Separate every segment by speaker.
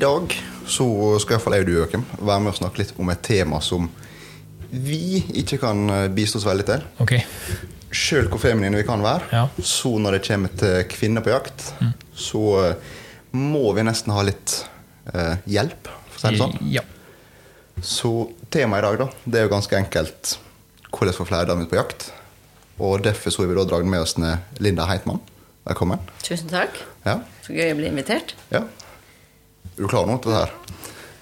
Speaker 1: dag så skal iallfall jeg og du, Joakim, være med og snakke litt om et tema som vi ikke kan eh, bistå oss veldig til.
Speaker 2: Okay.
Speaker 1: Sjøl hvor feminine vi kan være,
Speaker 2: Ja.
Speaker 1: så når det kommer til kvinner på jakt, så eh, må vi nesten ha litt eh, hjelp, for å si det sånn.
Speaker 2: Ja.
Speaker 1: Så temaet i dag da, det er jo ganske enkelt hvordan få flere damer ut på jakt. Og derfor så har vi da dratt med oss Linda Heitmann. Velkommen.
Speaker 3: Tusen takk.
Speaker 1: Ja.
Speaker 3: Så gøy å bli invitert.
Speaker 1: ja. Er du klar nå til det her?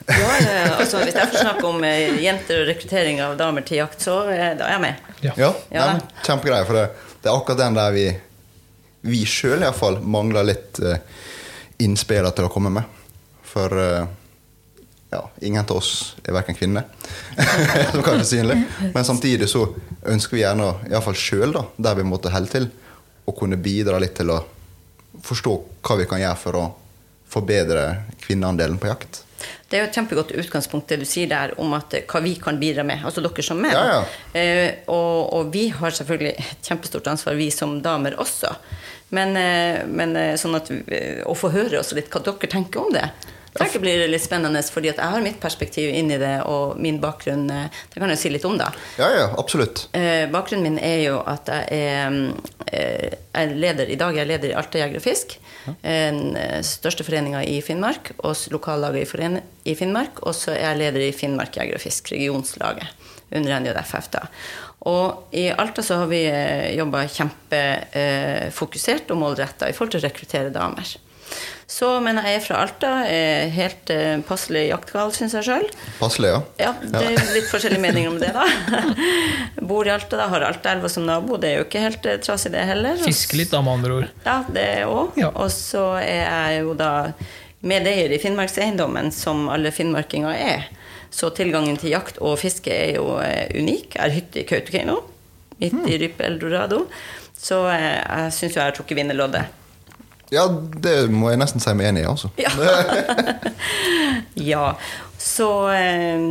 Speaker 3: Ja, eh, altså, hvis jeg får snakke om eh, jenter og rekruttering av damer til jakt, så eh, da er jeg med.
Speaker 2: Ja.
Speaker 1: Ja,
Speaker 3: Ja.
Speaker 1: Kjempegreie, men. For det, det er akkurat den der vi vi sjøl iallfall mangler litt uh, innspill til å komme med. For uh, ja, ingen av oss er verken kvinner, som kan være synlig. Men samtidig så ønsker vi gjerne, iallfall sjøl, der vi måtte holde til, å kunne bidra litt til å forstå hva vi kan gjøre for å forbedre kvinneandelen på jakt.
Speaker 3: Det er jo et kjempegodt utgangspunkt det du sier der om at, eh, hva vi kan bidra med, altså dere som menn.
Speaker 1: Ja,
Speaker 3: Eh, og, og vi har selvfølgelig et kjempestort ansvar, vi som damer også. Men, eh, men eh, sånn at eh, å få høre også litt hva dere tenker om det. Det jeg blir litt spennende, fordi jeg har mitt perspektiv inn i det, og min bakgrunn Det kan jeg si litt om, da.
Speaker 1: Ja, ja, absolutt.
Speaker 3: Eh, bakgrunnen min er jo at jeg er, jeg er leder i dag er jeg leder i Alta Jeger og Fisk. Den eh, største foreninga i Finnmark, og lokallaget i, i Finnmark. Og så er jeg leder i Finnmark Jeger og Fisk, regionslaget, under NJFF. da. Og i Alta så har vi jobba kjempefokusert og målretta i forhold til å rekruttere damer. Så, men jeg er fra Alta, er helt eh, passelig jaktgal, syns jeg sjøl.
Speaker 1: Passelig, ja.
Speaker 3: Ja, det er litt forskjellige meninger om det, da. Bor i Alta, da, har Altaelva som nabo. Det er jo ikke helt eh, trasig, det heller.
Speaker 2: Fiske litt, da, med andre ord.
Speaker 3: Ja, det òg.
Speaker 2: Ja.
Speaker 3: Og så er jeg jo da medeier i Finnmarkseiendommen, som alle finnmarkinger er. Så tilgangen til jakt og fiske er jo eh, unik. Jeg har hytte i Kautokeino, midt
Speaker 2: mm.
Speaker 3: i Rype eldorado. Så eh, jeg syns jo jeg har trukket vinnerloddet.
Speaker 1: Ja, det må jeg nesten si meg enig i, altså.
Speaker 3: Ja. ja. Så, eh,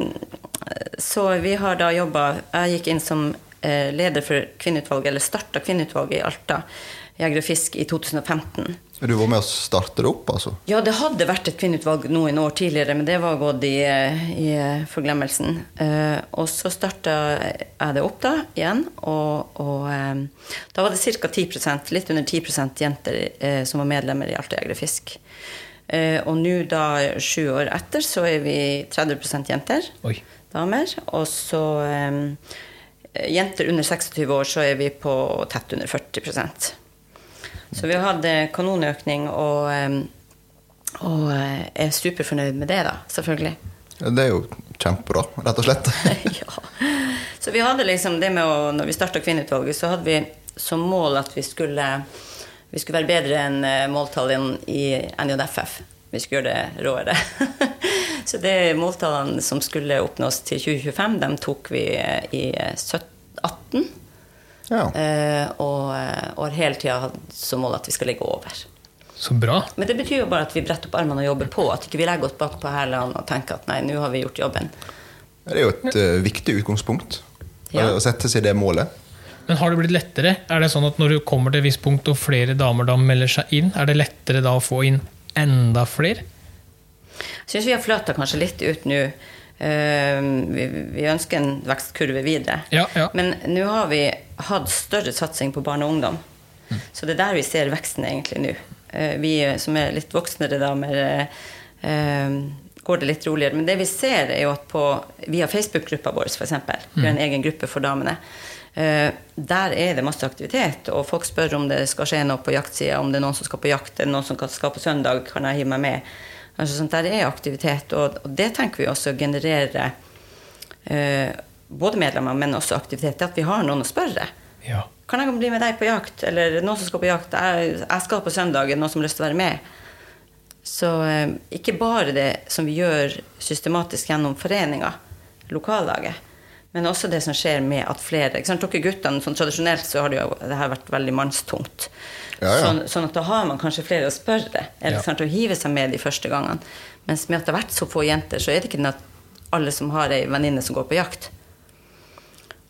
Speaker 3: så vi har da jobba Jeg gikk inn som eh, leder for kvinneutvalget, eller starta kvinneutvalget i Alta Jeger og Fisk i 2015.
Speaker 1: Du var med å starte det opp, altså?
Speaker 3: Ja, det hadde vært et kvinneutvalg noen år tidligere, men det var gått i, i forglemmelsen. Eh, og så starta jeg det opp da, igjen, og, og eh, da var det ca. 10% litt under 10 jenter eh, som var medlemmer i Alta Jeger og Fisk. Eh, og nå, da, sju år etter, så er vi 30% jenter,
Speaker 2: Oi.
Speaker 3: damer. Og så eh, jenter under 26 år, så er vi på tett under 40 så vi har hatt kanonøkning og, og eh, er superfornøyd med det, da, selvfølgelig.
Speaker 1: Det er jo kjempebra, rett og slett.
Speaker 3: ja. Så vi hadde liksom det med å Når vi starta Kvinneutvalget, så hadde vi som mål at vi skulle, vi skulle være bedre enn eh, måltallene i NJFF. Vi skulle gjøre det råere. så det måltallene som skulle oppnås til 2025, dem tok vi eh, i 2018.
Speaker 1: Ja.
Speaker 3: Eh, og, eh, og har hele tida hatt som mål at vi skal ligge over.
Speaker 2: Så bra.
Speaker 3: Men det betyr jo bare at vi bretter opp armene og jobber på. At ikke vi legger oss bak på hælene og tenker at nei, nå har vi gjort jobben.
Speaker 1: Det er jo et uh, viktig utgangspunkt
Speaker 3: Ja.
Speaker 1: å sette seg det målet.
Speaker 2: Men har det blitt lettere? Er det sånn at når du kommer til et visst punkt og flere damer da melder seg inn, er det lettere da å få inn enda flere?
Speaker 3: Jeg syns vi har fløta kanskje litt ut nå. Uh, vi, vi ønsker en vekstkurve videre.
Speaker 2: Ja, ja.
Speaker 3: Men nå har vi hatt større satsing på barn og ungdom. Så det er der vi ser veksten egentlig nå. Eh, vi som er litt voksnere damer, eh, går det litt roligere. Men det vi ser, er jo at på, via Facebook-gruppa vår, f.eks. Vi har en egen gruppe for damene. Eh, der er det masse aktivitet, og folk spør om det skal skje noe på jaktsida, om det er noen som skal på jakt, eller noen som skal på søndag, kan jeg hive meg med? Altså, sånt, der er aktivitet, og, og det tenker vi også genererer eh, både medlemmer, men også aktivitet. Det at vi har noen å spørre.
Speaker 2: Ja.
Speaker 3: Kan jeg bli med deg på jakt? Eller noen som skal på jakt? Jeg, jeg skal på søndag, er det noen som har lyst til å være med? Så eh, ikke bare det som vi gjør systematisk gjennom foreninga, lokallaget, men også det som skjer med at flere ikke sant? Dere guttene, sånn Tradisjonelt så har det jo det her vært veldig mannstungt.
Speaker 1: Ja, ja.
Speaker 3: Sånn, sånn at da har man kanskje flere å spørre, eller
Speaker 2: Ja.
Speaker 3: sant, å hive seg med de første gangene. Mens med at det har vært så få jenter, så er det ikke den at alle som har ei venninne som går på jakt.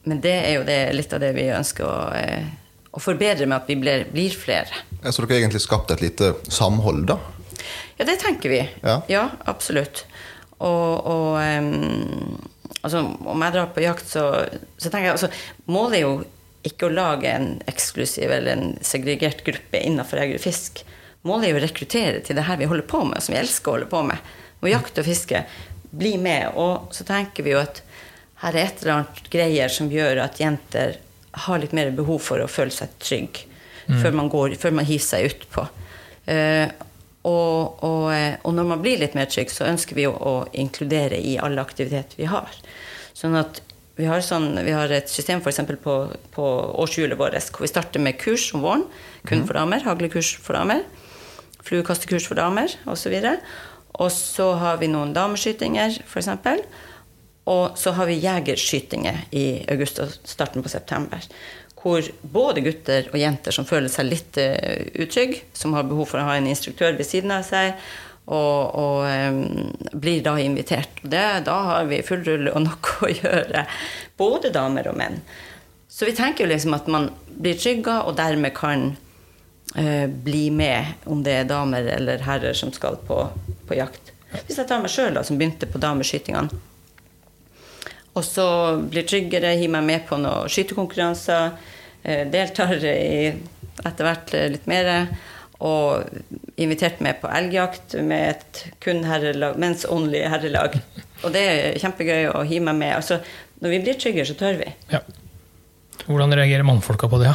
Speaker 3: Men det er jo det, litt av det vi ønsker å, eh, å forbedre med at vi blir, blir flere.
Speaker 1: Ja, Så dere har egentlig skapt et lite samhold, da?
Speaker 3: Ja, det tenker vi.
Speaker 1: Ja.
Speaker 3: absolutt. Og, og um, altså, om jeg drar på jakt, så, så tenker jeg altså, Målet er jo ikke å lage en eksklusiv eller en segregert gruppe innenfor jeger og fisk. Målet er jo å rekruttere til det her vi holder på med, som vi elsker å holde på med. Og jakt og fiske. Bli med. Og så tenker vi jo at her er et eller annet greier som gjør at jenter har litt mer behov for å føle seg trygg før, man går, før man hiver seg utpå. Uh, og, og, eh, og når man blir litt mer trygg, så ønsker vi å, å inkludere i alle aktiviteter vi har. Sånn at vi har, sånn, vi har et system eksempel på, på årshjulet vårt hvor vi starter med kurs om våren, kun for damer. Haglekurs for damer. Fluekastekurs for damer osv. Og så har vi noen dameskytinger, f.eks. Og så har vi jegerskytinger i august og starten på september. Hvor både gutter og jenter som føler seg litt uh, utrygge, som har behov for å ha en instruktør ved siden av seg, og, og um, blir da invitert. Det, da har vi full rulle og noe å gjøre. Både damer og menn. Så vi tenker jo liksom at man blir trygga, og dermed kan uh, bli med, om det er damer eller herrer som skal på, på jakt. Hvis jeg tar meg sjøl, som begynte på dameskytingene. Og så blir tryggere, hiver meg med på noen skytekonkurranser. eh, Deltar i etter hvert eh, litt mer. Og invitert med på elgjakt med et kun herrelag, mens only herrelag. Og det er kjempegøy å hive meg med. Altså, når vi blir tryggere, så tør vi.
Speaker 2: Ja. Hvordan reagerer mannfolka på det?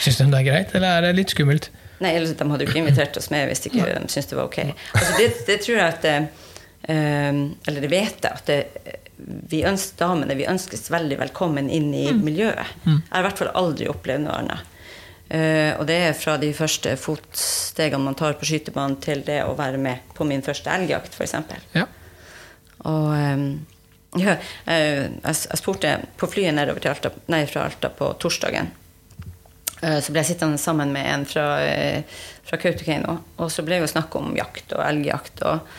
Speaker 2: Syns de det er greit, eller er det litt skummelt?
Speaker 3: Nei, ellers De hadde jo ikke invitert oss med hvis de ikke syntes det var ok. Altså, det, det tror jeg at eh, Eller det vet jeg at det, vi ønsker, damene vi ønskes veldig velkommen inn i miljøet. Jeg har i hvert fall aldri opplevd noe annet. Uh, og det er fra de første fotstegene man tar på skytebanen, til det å være med på min første elgjakt, f.eks.
Speaker 2: Ja.
Speaker 3: Og um, ja, eh, jeg, spurte på flyet nedover til Alta, nei, fra Alta på torsdagen. Uh, Så ble jeg sittende sammen med en fra, fra Kautokeino, og så ble det jo snakk om jakt og elgjakt. Og,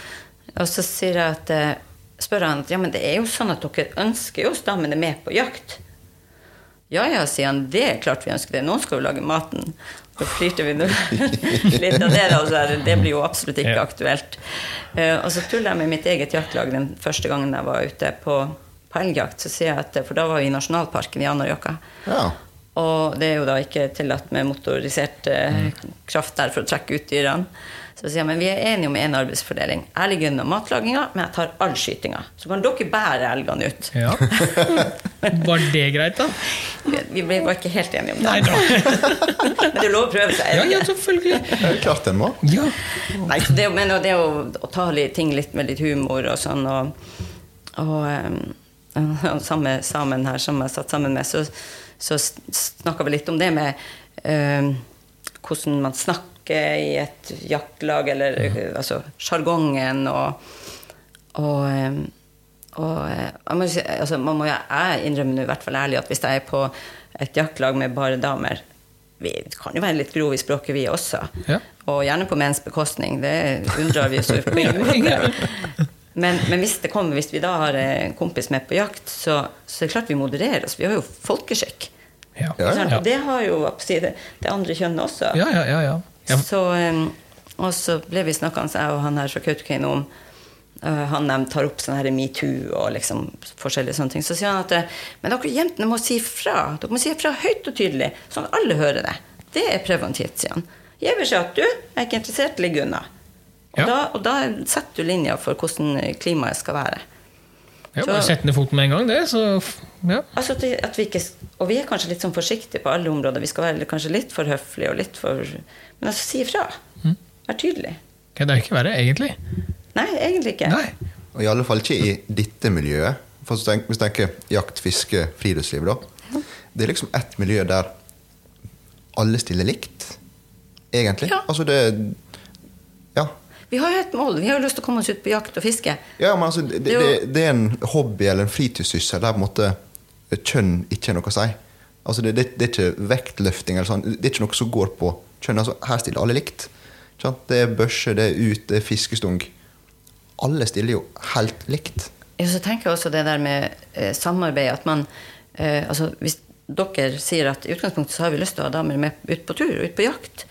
Speaker 3: og så sier jeg at, spør han ja, men det er jo sånn at dere ønsker jo stammene med på jakt. Ja ja, sier han, det er klart vi ønsker det. Noen skal jo lage maten. Så flirte vi nå litt av det. da, så er det, det blir jo absolutt ikke
Speaker 2: Ja.
Speaker 3: aktuelt. Eh, og så tuller jeg med mitt eget jaktlag den første gangen jeg var ute på, på elgjakt. Så sier jeg at, For da var vi i nasjonalparken i Anárjohka.
Speaker 1: Ja.
Speaker 3: Og det er jo da ikke tillatt med motorisert eh, kraft der for å trekke ut dyrene. Så sier jeg, men vi er enige om en arbeidsfordeling. Jeg ligger unna matlaginga, men jeg tar all skytinga. Så kan dere bære elgene ut.
Speaker 2: ja. Var det greit, da?
Speaker 3: Vi ble bare ikke helt enige om
Speaker 2: Nei,
Speaker 3: det.
Speaker 2: da.
Speaker 3: Men det er lov å prøve seg.
Speaker 2: Ja, ja, selvfølgelig.
Speaker 1: Det er klart en må.
Speaker 2: Ja.
Speaker 3: Nei, så det, men det er jo å ta litt, ting litt med litt humor og sånn, og, og um, samme samen her som jeg satt sammen med, så, så snakka vi litt om det med um, hvordan man snakker i et jaktlag, eller altså sjargongen og, og, og eh, jeg, må si, altså, man må, jeg innrømmer i hvert fall ærlig at hvis jeg er på et jaktlag med bare damer Vi kan jo være litt grove i språket, vi også.
Speaker 2: Ja.
Speaker 3: Og gjerne på menns bekostning. Det unndrar vi oss på ingen måte. Men, men hvis, det kommer, hvis vi da har en kompis med på jakt, så, så er det klart vi modererer oss. Vi har jo folkeskikk.
Speaker 2: Ja.
Speaker 1: Ja,
Speaker 2: ja.
Speaker 3: Det har jo det, det andre kjønnet også.
Speaker 2: Ja, ja, ja, ja.
Speaker 3: Så, um, og så ble vi snakkende, jeg og han her fra Kautokeino, om uh, Han um, tar opp sånn her metoo og liksom forskjellige sånne ting. Så sier han at uh, Men dere jentene må si fra. Dere må si fra høyt og tydelig, sånn at alle hører det. Det er preventivt, sier han. Gi beskjed at du er ikke interessert, ligg unna. Og,
Speaker 2: Ja.
Speaker 3: da, og da setter du linja for hvordan klimaet skal være.
Speaker 2: Ja bare sette ned foten med en gang, det. Så ja.
Speaker 3: Altså at, vi- at vi ikke, og vi er kanskje litt sånn forsiktige på alle områder. Vi skal være kanskje litt for høflige og litt for Men altså, si ifra. Vær tydelig.
Speaker 2: Kan Det er ikke verre, egentlig.
Speaker 3: Nei, egentlig ikke.
Speaker 2: Nei.
Speaker 1: Og i alle fall ikke i dette miljøet. For hvis du tenker, hvis du tenker jakt, fiske, friluftsliv, da. Det er liksom ett miljø der alle stiller likt, egentlig.
Speaker 3: Ja.
Speaker 1: Altså det Ja.
Speaker 3: Vi har jo et mål. Vi har jo lyst til å komme oss ut på jakt og fiske.
Speaker 1: Ja, men altså, det,
Speaker 3: Det
Speaker 1: det, er en hobby eller en fritidssyssel der på en måte kjønn ikke er noe å si. Altså, det, det, er ikke vektløfting eller sånn. Det er ikke noe som går på kjønn. Altså, her stiller alle likt. Det er børse, det er ut, det er fiskestong. Alle stiller jo helt likt.
Speaker 3: Ja, så tenker jeg også det der med eh, samarbeid. At man eh, Altså, hvis dere sier at i utgangspunktet så har vi lyst til å ha damer med ut på tur, ut på jakt,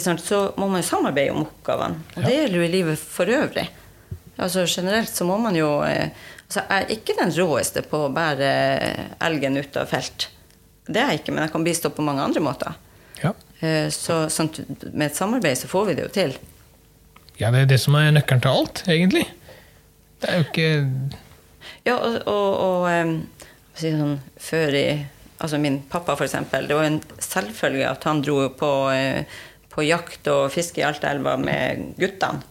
Speaker 3: sant? så må man jo samarbeide om oppgavene. Og det gjelder jo i livet for øvrig. Altså Generelt så må man jo eh, altså Jeg er ikke den råeste på å bære elgen ut av felt. Det er jeg ikke, men jeg kan bistå på mange andre måter.
Speaker 2: Ja.
Speaker 3: Eh, Så sånn, med et samarbeid så får vi det jo til.
Speaker 2: ja, det er det som er nøkkelen til alt, egentlig. Det er jo ikke
Speaker 3: Ja, og, og, og jeg sånn, før i Altså min pappa, for eksempel. Det var en selvfølge at han dro på, eh, på jakt og fiske i Altaelva med guttene.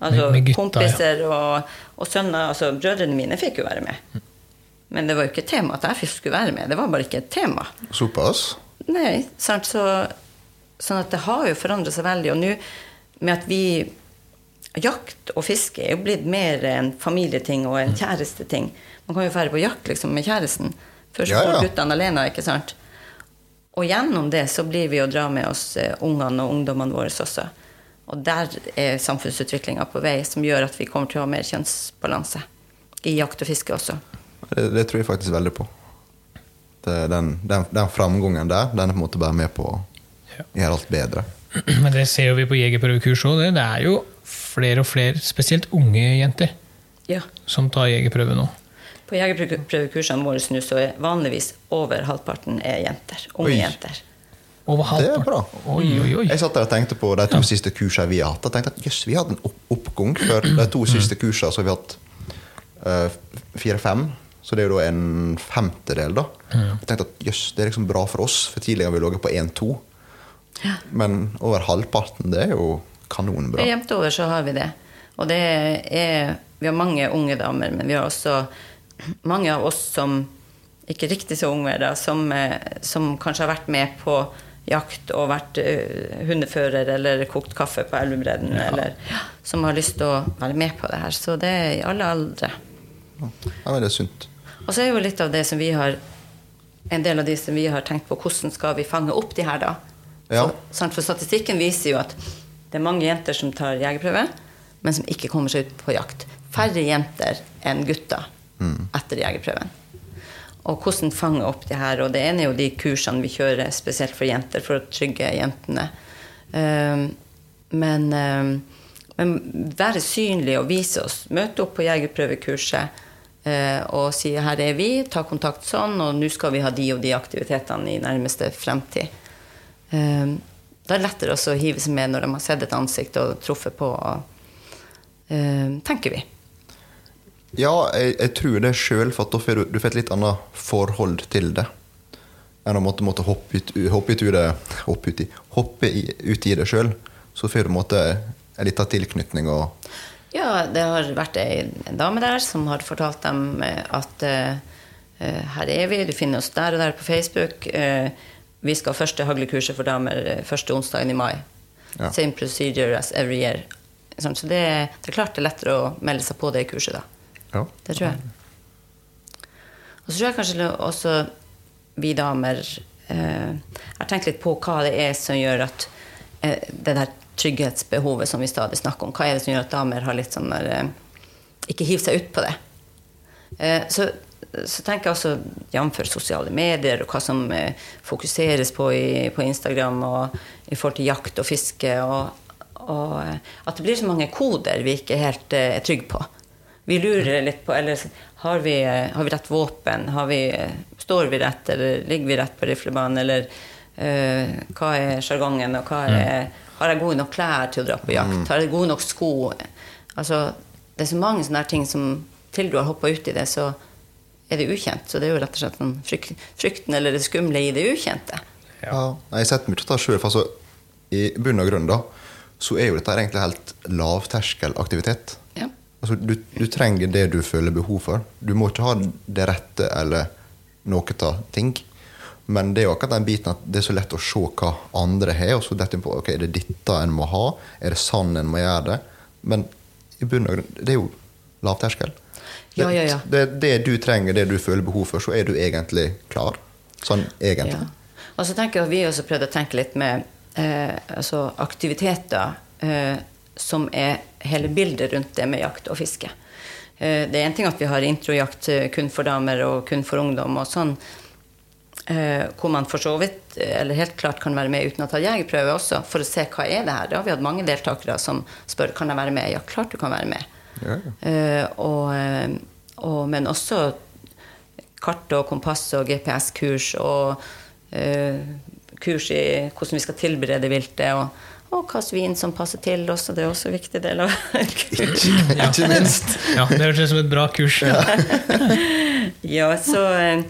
Speaker 3: Altså
Speaker 2: Med- med gutta,
Speaker 3: kompiser og, og sønner. Altså brødrene mine fikk jo være med. Men det var jo ikke tema at jeg skulle være med. Det var bare ikke et tema.
Speaker 1: Såpass?
Speaker 3: Nei, sant? Så, sånn at det har jo forandret seg veldig. Og nå med at vi Jakt og fiske er jo blitt mer en familieting og en kjæresteting. Man kan jo være på jakt liksom, med kjæresten. Først
Speaker 1: Ja,
Speaker 3: går
Speaker 1: ja.
Speaker 3: guttene alene, ikke sant? Og gjennom det så blir vi å dra med oss eh, ungene og ungdommene våre også. Og der er samfunnsutviklinga på vei, som gjør at vi kommer til å ha mer kjønnsbalanse. I jakt og fiske også.
Speaker 1: Det, det tror jeg faktisk veldig på. Det, den, den, den framgangen der, den er på en måte bare med på å gjøre alt bedre.
Speaker 2: Men det ser jo vi på jegerprøvekurs òg. Det. det er jo flere og flere, spesielt unge jenter,
Speaker 3: Ja.
Speaker 2: som tar jegerprøve nå.
Speaker 3: På jegerprøvekursene våre nå så er vanligvis over halvparten er jenter. Unge
Speaker 1: Oi.
Speaker 3: jenter.
Speaker 2: Over
Speaker 1: Det er bra.
Speaker 2: Oi, oi, oi.
Speaker 1: Jeg satt der og tenkte på de to siste kursene vi har hatt. Jeg tenkte at jøss, vi hadde en opp oppgang. For de to siste kursene så har vi hatt eh, fire-fem. Så det er jo da en femtedel, da. Jeg tenkte at jøss, det er liksom bra for oss, for tidligere har vi ligget på én-to. Men over halvparten, det er jo kanonbra.
Speaker 3: Jevnt over så har vi det. Og det er Vi har mange unge damer, men vi har også mange av oss som ikke riktig så unge, da, som, eh, som kanskje har vært med på jakt og vært uh, hundefører eller kokt kaffe på elvebredden, eller som har lyst til å være med på det her. Så det er i alle aldre.
Speaker 1: Ja, men det er sunt.
Speaker 3: Og så er jo litt av det som vi har En del av de som vi har tenkt på, hvordan skal vi fange opp de her, da?
Speaker 1: Ja.
Speaker 3: Så, for statistikken viser jo at det er mange jenter som tar jegerprøve, men som ikke kommer seg ut på jakt. Færre jenter enn gutter etter jegerprøven. Og hvordan fange opp de her. Og det ene er jo de kursene vi kjører spesielt for jenter, for å trygge jentene. Ehm, men, ehm, men være synlig og vise oss. Møte opp på jegerprøvekurset eh, og si 'her er vi', ta kontakt sånn, og nå skal vi ha de og de aktivitetene i nærmeste fremtid. Ehm, da er det lettere å hive seg med når de har sett et ansikt og truffet på, tenker vi.
Speaker 1: Ja, jeg, jeg tror det sjøl, for da får du, du får et litt annet forhold til det. Enn å måtte, måtte hoppe, ut, hoppe ut det Hoppe ut i, hoppe i, ut i det sjøl. Så får du en måte en liten tilknytning og
Speaker 3: Ja, det har vært ei dame der som har fortalt dem eh, at eh, her er vi, du finner oss der og der på Facebook. Uh, vi skal ha første haglekurset for damer første onsdagen i mai.
Speaker 1: Ja.
Speaker 3: Same procedure as every year. Sånn, så det, det er klart det er lettere å melde seg på det kurset da.
Speaker 1: Ja.
Speaker 3: Det tror jeg. Og så tror jeg kanskje også vi damer eh, har tenkt litt på hva det er som gjør at eh, det der trygghetsbehovet som vi stadig snakker om, hva er det som gjør at damer har litt sånn der eh, Ikke hiver seg ut på det. Eh, så, så tenker jeg også jf. sosiale medier og hva som eh, fokuseres på i, på Instagram og i forhold til jakt og fiske, og, og eh, at det blir så mange koder vi ikke helt eh, er trygge på. Vi lurer litt på eller har vi, eh, har vi rett våpen? Har vi, eh, står vi rett, eller ligger vi rett på riflebanen? Eller uh, hva er sjargongen, og hva er Har jeg gode nok klær til å dra på jakt? Har jeg gode nok sko? Altså, det er så mange sånne ting som til du har hoppa uti det, så er det ukjent. Så det er jo rett og slett den frykt, frykten eller det skumle i det ukjente.
Speaker 1: Ja. Jeg setter mye av det sjøl. Altså, I bunn og grunn da, så er jo dette egentlig helt lavterskelaktivitet. Altså, du, du trenger det du føler behov for. Du må ikke ha det rette eller noe av ting. Men det er jo akkurat den biten at det er så lett å se hva andre har, og så dette på ok, er det dette en må ha. Er det sånn en må gjøre det? Men i bunn og grunn, det er jo lavterskel.
Speaker 3: Ja, ja, ja.
Speaker 1: Det, det du trenger, det du føler behov for, så er du egentlig klar. Sånn egentlig.
Speaker 3: Ja. Og så tenker jeg vi også prøvd å tenke litt med eh, altså aktiviteter eh, som er hele bildet rundt det med jakt og fiske. Eh, det er en ting at vi har introjakt eh, kun for damer og kun for ungdom og sånn. Eh, hvor man for så vidt, eller helt klart kan være med uten å ta jegerprøve også, for å se hva er det her. Da har vi hatt mange deltakere som spør kan jeg være med. Ja, klart du kan være med.
Speaker 1: Ja.
Speaker 3: Og, og, men også kart og kompass og GPS-kurs og kurs i hvordan vi skal tilberede viltet. og og hva slags vin som passer til oss, og det er også en viktig del av kursen.
Speaker 1: Ikke minst.
Speaker 2: Ja, Det høres ut som et bra kurs.
Speaker 3: Ja, så, eh,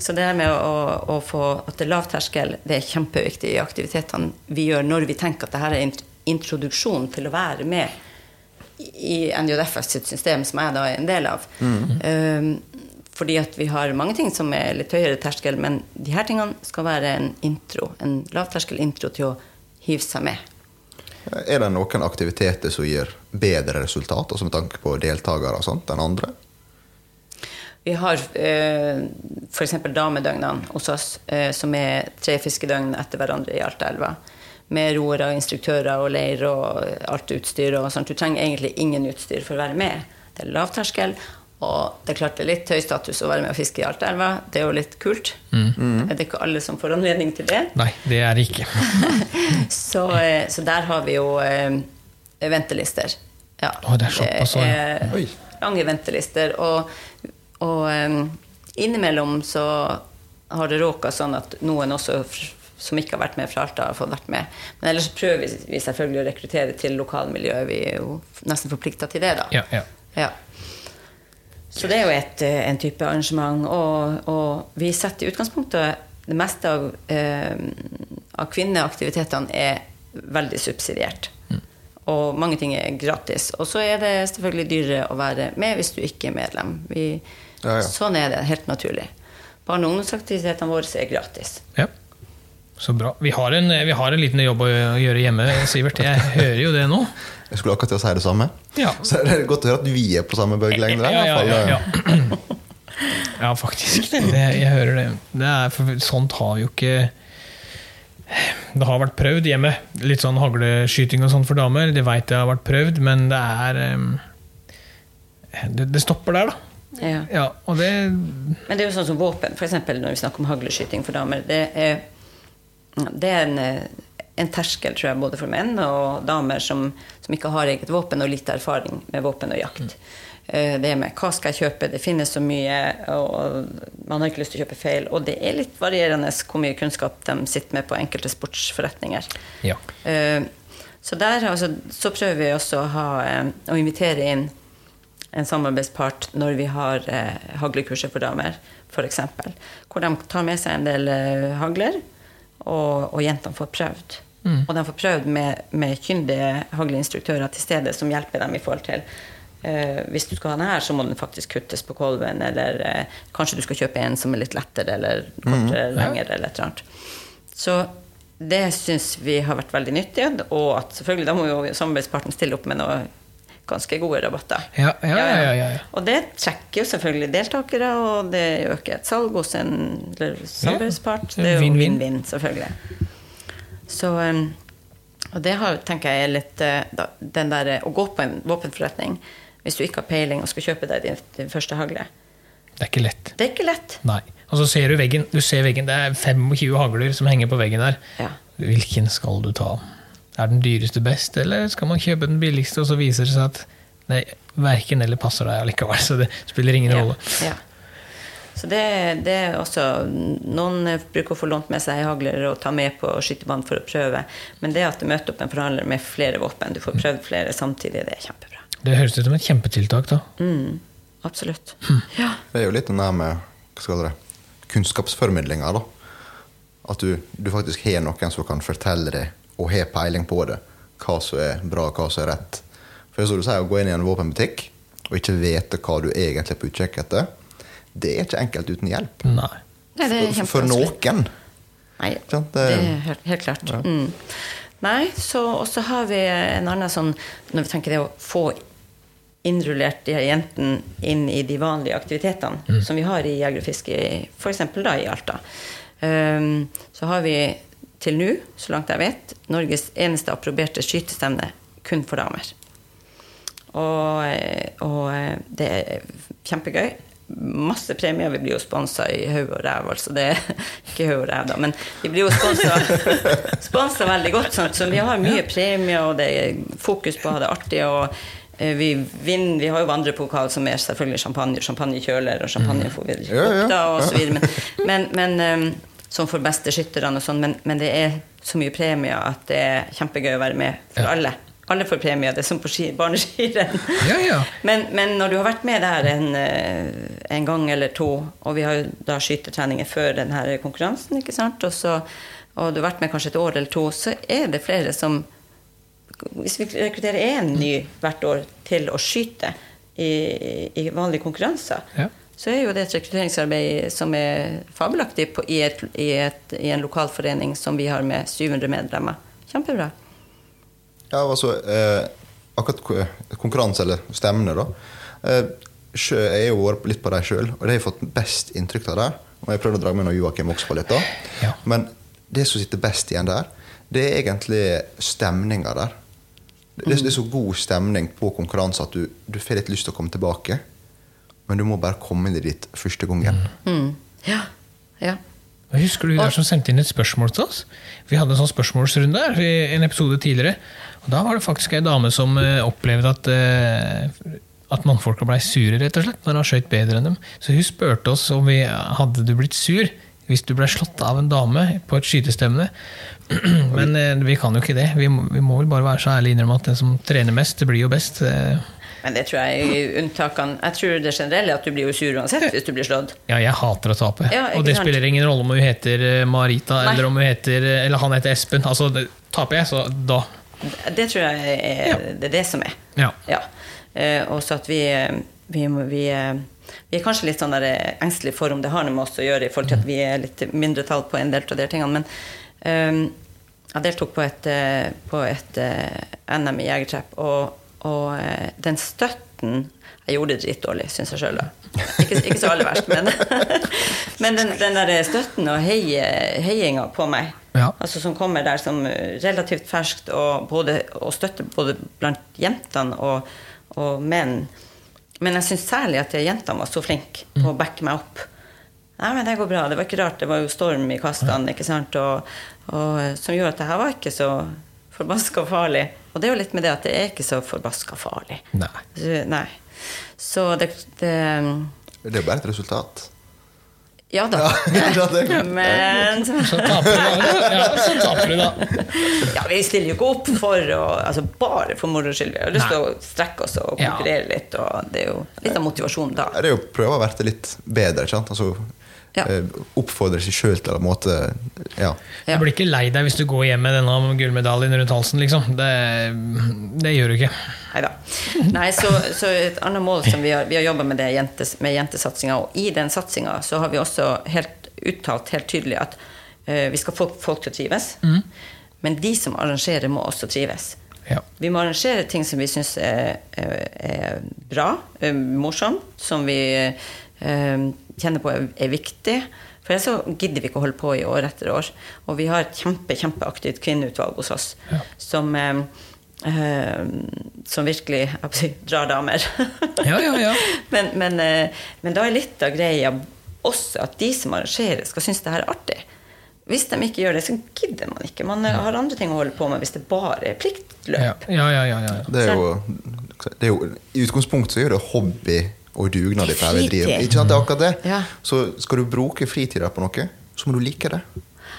Speaker 3: så det her med å, å få at det er lav terskel, det er kjempeviktig i aktivitetene vi gjør når vi tenker at det her er en introduksjon til å være med i NJFS sitt system, som jeg da er en del av. Um, fordi at vi har mange ting som er litt høyere terskel, men de her tingene skal være en intro, en lavterskel intro til å hive seg med.
Speaker 1: Er det noen aktiviteter som gir bedre resultat, altså med tanke på deltakere og sånt, enn andre?
Speaker 3: Vi har eh, f.eks. damedøgnene hos oss, eh, som er tre fiskedøgn etter hverandre i Altaelva. Med roere, instruktører og leir og alt utstyr. og sånt. Du trenger egentlig ingen utstyr for å være med. Det er lavterskel, og det er klart det er litt høy status å være med og fiske i Altaelva. Det er jo litt kult. Det er ikke alle som får anledning til det.
Speaker 2: Nei, det er det ikke.
Speaker 3: Så, eh, så der har vi jo eh, ventelister. Ja.
Speaker 2: Å, det er såpass,
Speaker 3: Det
Speaker 2: ja.
Speaker 1: Oi.
Speaker 3: lange ventelister. Og, og eh, innimellom så har det råka sånn at noen også som ikke har vært med fra Alta, har fått vært med. Men ellers prøver vi, vi selvfølgelig å rekruttere til lokalmiljøet. Vi er jo nesten forplikta til det, da.
Speaker 2: Ja, ja.
Speaker 3: Ja. Så det er jo et, eh, en type arrangement. Og, og vi setter i utgangspunktet Det meste av, eh, av kvinneaktivitetene er veldig subsidiert. Og mange ting er gratis. Og så er det selvfølgelig dyrere å være med hvis du ikke er medlem. Vi,
Speaker 1: Ja, ja.
Speaker 3: Sånn er det. Helt naturlig. Barne- og ungdomsaktivitetene våre er gratis.
Speaker 2: ja. Så bra. Vi har, en, vi har en liten jobb å gjøre hjemme, Sivert. Jeg hører jo det nå.
Speaker 1: Jeg skulle akkurat til å si det samme.
Speaker 2: Ja.
Speaker 1: Så det er godt å høre at vi er på samme bølgelengde. der,
Speaker 2: Ja, ja, ja, ja. ja faktisk. Det, jeg hører det. det er, for sånt har vi jo ikke Det har vært prøvd hjemme. Litt sånn hagleskyting og sånn for damer. Det veit jeg har vært prøvd, men det er det, det stopper der, da.
Speaker 3: Ja.
Speaker 2: Ja, og det
Speaker 3: Men det er jo sånn som våpen, f.eks. når vi snakker om hagleskyting for damer. Det er, det er en, eh, en terskel, tror jeg, både for menn og damer som, som ikke har eget våpen og lite erfaring med våpen og jakt. Mm. Det med hva skal jeg kjøpe, det finnes så mye, og man har ikke lyst til å kjøpe feil. Og det er litt varierende hvor mye kunnskap de sitter med på enkelte sportsforretninger.
Speaker 2: Ja.
Speaker 3: Eh, Så der altså, så prøver vi også å, ha, eh, å invitere inn en samarbeidspart når vi har eh, haglekurset for damer, f.eks. Hvor de tar med seg en del eh, hagler, og, og jentene får prøvd. Og de får prøvd med, med kyndige hagleinstruktører til stede som hjelper dem i forhold til eh, Hvis du skal ha den her, så må den faktisk kuttes på kolven, eller eh, kanskje du skal kjøpe en som er litt lettere eller kortere, lengre, eller et eller annet. Så det syns vi har vært veldig nyttig, og at selvfølgelig da må jo samarbeidspartneren stille opp med noe ganske gode rabatter.
Speaker 2: Ja, ja, ja, ja, ja, ja.
Speaker 3: Og det trekker jo selvfølgelig deltakere, og det øker et salg hos en samarbeidspart. Det er jo vinn-vinn, selvfølgelig. Så um, Og det har, tenker jeg er litt eh, den der, Å gå på en våpenforretning hvis du ikke har peiling og skal kjøpe deg din, din første hagle,
Speaker 2: Det er ikke lett.
Speaker 3: det er ikke lett.
Speaker 2: Nei. Og så ser du veggen. Du ser veggen. Det er 25 hagler som henger på veggen der.
Speaker 3: Ja.
Speaker 2: Hvilken skal du ta? Er den dyreste best, eller skal man kjøpe den billigste, og så viser det seg at nei, verken eller passer deg allikevel, så det spiller ingen rolle.
Speaker 3: Ja. Så det, det er også Noen bruker å få lånt med seg hagler og ta med på skytterbanen for å prøve. Men det at du møter opp en forhandler med flere våpen, du får prøvd flere samtidig, det er kjempebra.
Speaker 2: Det høres ut som et kjempetiltak, da.
Speaker 3: Mm, absolutt. Ja.
Speaker 1: Det er jo litt den der med hva skal det, kunnskapsformidlinga. da. At du, du faktisk har noen som kan fortelle deg, og har peiling på det, hva som er bra, hva som er rett. For som du sier, å gå inn i en våpenbutikk og ikke vite hva du egentlig er på utkikk etter, det er ikke enkelt uten hjelp.
Speaker 2: Nei.
Speaker 3: Nei, det er
Speaker 1: For, for noen.
Speaker 3: Nei, det
Speaker 1: det-
Speaker 3: er helt, helt klart. Mm. Nei, så, og så har vi en annen sånn Når vi tenker det å få innrullert de her jentene inn i de vanlige aktivitetene som vi har i jeger og fiske, f.eks. da i Alta, um, så har vi til nå, så langt jeg vet, Norges eneste approberte skytestevne kun for damer. Og, og eh, det er kjempegøy. Masse premier. Vi blir jo sponsa i haug og ræv, altså. Det er ikke haug og ræv, da, men vi blir jo sponsa veldig godt. Sånn. Så vi har mye premier, og det er fokus på å ha det artig. og eh, vi, vinner, vi har jo vandrepokal som er selvfølgelig champagne, champagnekjøler og champagne får vi
Speaker 1: Ja, ja,
Speaker 3: og så videre. Men, men, men um, som for beste skytterne og sånn, men, men det er så mye premier at det er kjempegøy å være med for alle. Alle får premie. Det er som på ski- barneskirenn.
Speaker 2: Ja, ja.
Speaker 3: Men, men når du har vært med der en, eh, en gang eller to, og vi har jo da skytetreninger før denne konkurransen, ikke sant, og, så, og du har vært med kanskje et år eller to, så er det flere som Hvis vi rekrutterer én ny hvert år til å skyte i, i vanlige konkurranser,
Speaker 2: Ja.
Speaker 3: så er jo det et rekrutteringsarbeid som er fabelaktig på, i, et, i, et, i en lokalforening som vi har med 700 medlemmer. Kjempebra.
Speaker 1: Ja, altså eh, Akkurat konkurranse, eller stemmene, da. Eh, sjø, jeg har jo vært litt på dem sjøl, og det har jeg fått best inntrykk av der. Og jeg prøvde å dra med noe Joakim også på litt, da.
Speaker 2: Ja.
Speaker 1: Men det som sitter best igjen der, det er egentlig stemninga der. Det, det er så god stemning på konkurranse at du, du får litt lyst til å komme tilbake. Men du må bare komme inn dit første gangen.
Speaker 3: Mm. Ja. ja.
Speaker 2: Og Husker du der som sendte inn et spørsmål til oss? Vi hadde en sånn spørsmålsrunde i en episode tidligere. Da var det faktisk ei dame som eh, opplevde at, eh, at mannfolka blei sure, rett og slett, når han skøyt bedre enn dem. Så hun spurte oss om vi hadde du blitt sur hvis du blei slått av en dame på et skytestevne. Men eh, vi kan jo ikke det. Vi må, vi må vel bare være så ærlige innrømme at den som trener mest, det blir jo best. Eh,
Speaker 3: Men det tror jeg unntakene. Jeg tror det generelle er at du blir jo sur uansett hvis du blir slått.
Speaker 2: Ja, jeg hater å tape.
Speaker 3: Ja,
Speaker 2: og det
Speaker 3: sant?
Speaker 2: spiller ingen rolle om hun heter eh, Marita
Speaker 3: Nei.
Speaker 2: eller om hun heter eh, Eller han heter Espen. Altså, det, taper jeg, så da
Speaker 3: Det tror jeg er det, er det som er.
Speaker 2: Ja.
Speaker 3: Ja. Eh, og så at vi, eh, vi, vi, eh, vi er kanskje litt sånn engstelige for om det har noe med oss å gjøre, i forhold til at vi er litt mindretall på en del av de tingene. Men eh, jeg deltok på et, på et NM i jegertrapp, og, og den støtten Jeg gjorde det dritdårlig, syns jeg sjøl. Ikke, ikke så aller verst, men, men den, den der støtten og heie, heiinga på meg
Speaker 2: Ja.
Speaker 3: Altså som kommer der som relativt ferskt, og, både, og støtte både blant jentene og, og menn. Men jeg syns særlig at jentene var så flinke på å backe meg opp. Nei, men det går bra. Det var ikke rart. Det var jo storm i kastene, ikke sant? Og, og, som gjorde at det her var ikke så forbaska farlig. Og det er jo litt med det at det er ikke så forbaska farlig.
Speaker 2: Nei.
Speaker 3: Så, nei. Så det, det
Speaker 1: Det er jo bare et resultat.
Speaker 3: Ja da.
Speaker 1: Ja, det-
Speaker 3: Men
Speaker 2: Så taper du, da. Ja.
Speaker 3: Ja, vi stiller jo ikke opp for å, altså bare for moro skyld. Vi har lyst til å strekke oss og konkurrere litt. Og det er jo litt av motivasjonen da.
Speaker 1: Det er jo prøve å være litt bedre. ikke sant? Altså,
Speaker 3: Ja.
Speaker 1: eh, Oppfordre seg sjøl til en måte Ja.
Speaker 2: Du blir ikke lei deg hvis du går hjem med denne gullmedaljen rundt halsen, liksom. Det, det gjør du ikke.
Speaker 3: Neida. Nei så, så et annet mål som vi har, vi har jobba med, det jentes, med jentesatsinga, og i den satsinga så har vi også helt uttalt helt tydelig at uh, vi skal få folk til å trives. Men de som arrangerer, må også trives.
Speaker 2: Ja.
Speaker 3: Vi må arrangere ting som vi syns er, er, er bra, er morsomt, som vi eh, kjenner på er, er viktig. For ellers så gidder vi ikke å holde på i år etter år. Og vi har et kjempe, kjempeaktivt kvinneutvalg hos oss
Speaker 2: Ja.
Speaker 3: som, eh, eh, som virkelig si, drar damer.
Speaker 2: Ja, ja, ja.
Speaker 3: men, men, eh, men da er litt av greia også at de som arrangerer, skal synes det her er artig. Hvis de ikke gjør det, så gidder man ikke. Man ja. har andre ting å holde på med hvis det bare er
Speaker 2: Ja,
Speaker 3: pliktløp.
Speaker 2: ja, ja. ja, ja.
Speaker 1: Det er jo, det er jo I utgangspunktet så er det hobby og dugnad vi driver. Ikke sant, det er akkurat det.
Speaker 3: Ja.
Speaker 1: Så skal du bruke fritida på noe, så må du like det.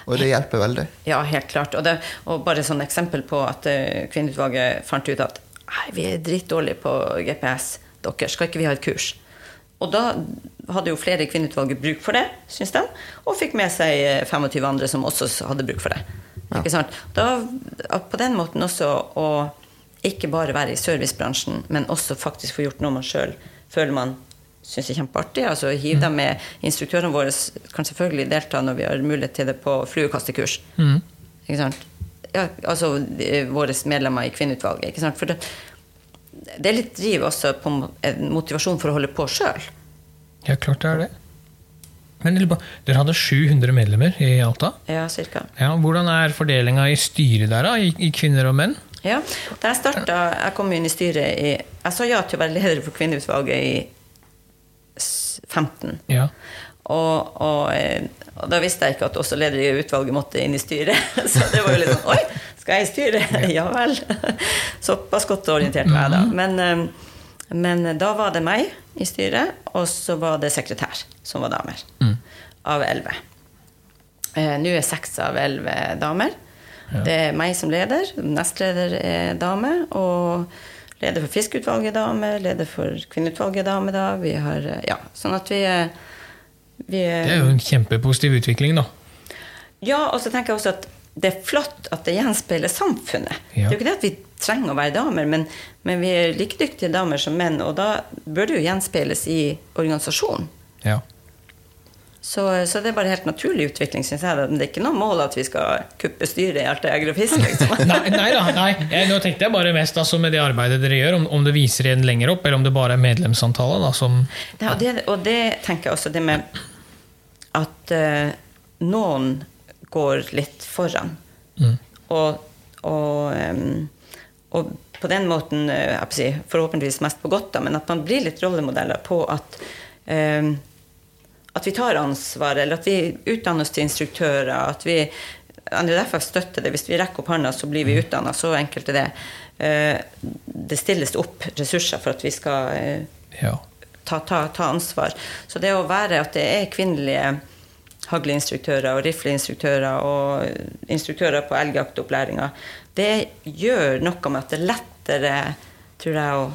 Speaker 1: Og det hjelper veldig.
Speaker 3: Ja, helt klart. Og, det, og bare sånn eksempel på at uh, kvinneutvalget fant ut at nei, vi er drittdårlige på GPS. Dere, skal ikke vi ha et kurs? Og da hadde jo flere i kvinneutvalget bruk for det, syns de, og fikk med seg eh, 25 andre som også hadde bruk for det. Ikke sant? Da, på den måten også å ikke bare være i servicebransjen, men også faktisk få gjort noe man sjøl føler man syns er kjempeartig. Altså hiv dem med. Instruktørene våre kan selvfølgelig delta når vi har mulighet til det på fluekastekurs. Ikke sant? Ja, altså våre medlemmer i kvinneutvalget. Ikke sant? For det, det er litt driv også på en motivasjon for å holde på sjøl.
Speaker 2: ja, klart det er det. Men Dere hadde 700 medlemmer i Alta.
Speaker 3: Ja, cirka.
Speaker 2: Ja, hvordan er fordelinga i styret der, da? I, i kvinner og menn?
Speaker 3: Ja, da jeg starta Jeg kom inn i styret i Jeg sa ja til å være leder for kvinneutvalget i 15.
Speaker 2: Ja.
Speaker 3: Og, og, eh, og da visste jeg ikke at også leder i utvalget måtte inn i styret. Så det var jo litt sånn Oi, skal jeg i styret? Ja vel. Såpass godt orientert var jeg da. Men, eh, men da var det meg i styret, og så var det sekretær, som var damer. Av elleve. Eh, Nå er seks av elleve damer. Det er meg som leder. Nestleder er dame. Og leder for Fiskeutvalget er dame. Leder for Kvinneutvalget er dame. da. Vi har, ja, sånn at vi, vi
Speaker 2: Det er jo en kjempepositiv utvikling, da.
Speaker 3: Ja, og så tenker jeg også at det er flott at det gjenspeiler samfunnet. Det er jo ikke det at vi trenger å være damer, men, men vi er like dyktige damer som menn, og da bør det jo gjenspeiles i organisasjonen.
Speaker 2: Ja.
Speaker 3: Så, så det er bare helt naturlig utvikling, syns jeg. Men det er ikke noe mål at vi skal kuppe styret i alt det og fisk, liksom.
Speaker 2: Nei, nei da. Nei. Jeg, nå tenkte jeg bare mest altså, med det arbeidet dere gjør, om, om det viser igjen lenger opp, eller om det bare er medlemsantallet da, som
Speaker 3: Ja, og, det, og det tenker jeg også det med at uh, noen går litt foran. Og, og, um, og på den måten, uh, si, forhåpentligvis mest på godt, da, men at man blir litt rollemodeller på at em, at vi tar ansvar, eller at vi utdanner oss til instruktører. at vi NUDF støtter det. Hvis vi rekker opp hånda, så blir vi utdanna. Så enkelt er det. Eh, Det stilles opp ressurser for at vi skal eh, ta, ta, ta ansvar. Så det å være at det er kvinnelige hagleinstruktører og rifleinstruktører og instruktører på elgjaktopplæringa, det gjør noe med at det er lettere, tror jeg, å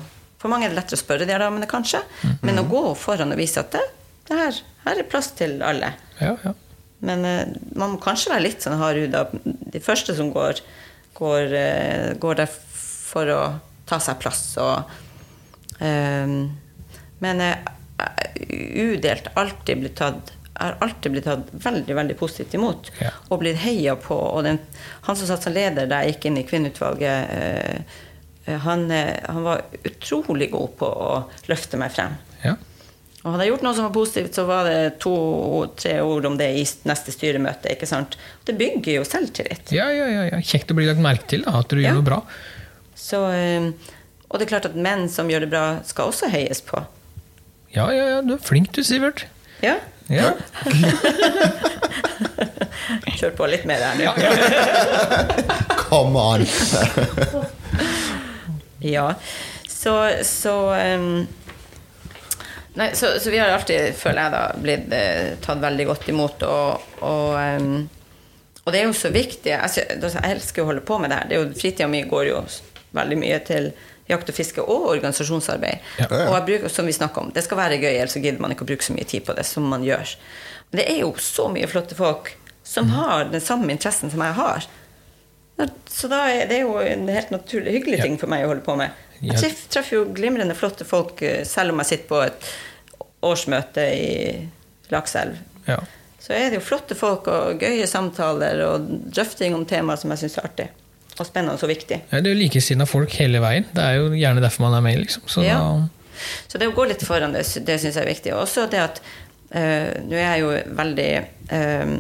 Speaker 3: For mange er det lettere å spørre de her damene, kanskje, men å gå foran og vise at det, det her, her er plass til alle.
Speaker 2: Ja, ja.
Speaker 3: Men eh, man må kanskje være litt sånn hardhuda. De første som går, går, eh, går der for å ta seg plass og eh, Men eh, udelt alltid blitt tatt har alltid blitt tatt veldig veldig positivt imot
Speaker 2: Ja.
Speaker 3: og blitt heia på. Og den, han som satt som leder da jeg gikk inn i kvinneutvalget, eh, eh, han, eh, han var utrolig god på å løfte meg frem.
Speaker 2: ja.
Speaker 3: Og hadde jeg gjort noe som var positivt, så var det to-tre ord om det i neste styremøte. ikke sant? Det bygger jo selvtillit.
Speaker 2: Ja, ja, ja, ja. Kjekt å bli lagt merke til, da, at du
Speaker 3: Ja.
Speaker 2: gjør noe bra.
Speaker 3: Så, eh, og det er klart at menn som gjør det bra, skal også høyes på.
Speaker 2: Ja, ja, ja, du er flink du, Sivert.
Speaker 3: Ja,
Speaker 2: Ja.
Speaker 3: kjør på litt mer her nå.
Speaker 1: Come on!
Speaker 3: Ja, så, så ehm, Nei, så, så vi har alltid, føler jeg, da, blitt eh, tatt veldig godt imot. Og, og, um, og det er jo så viktig. Altså, jeg elsker å holde på med det her. Det er jo, Fritida mi går jo veldig mye til jakt og fiske og organisasjonsarbeid.
Speaker 2: Ja.
Speaker 3: Og jeg bruker, som vi snakker om, det skal være gøy, ellers så gidder man ikke å bruke så mye tid på det som man gjør. Men det er jo så mye flotte folk som har den samme interessen som jeg har. Så da er det jo en helt naturlig hyggelig ting for meg å holde på med. Jeg traff, treffer jo glimrende flotte folk eh, selv om jeg sitter på et årsmøte i Lakselv.
Speaker 2: ja.
Speaker 3: Så er det jo flotte folk og gøye samtaler og drøfting om temaer som jeg syns er artig. Og spennende og viktig.
Speaker 2: Ja, Det er jo likesinnede folk hele veien. Det er jo gjerne derfor man er med, liksom. Så
Speaker 3: Ja. Så det å gå litt foran det, det syns jeg er viktig. Og også det at øh, Nå er jeg jo veldig øh,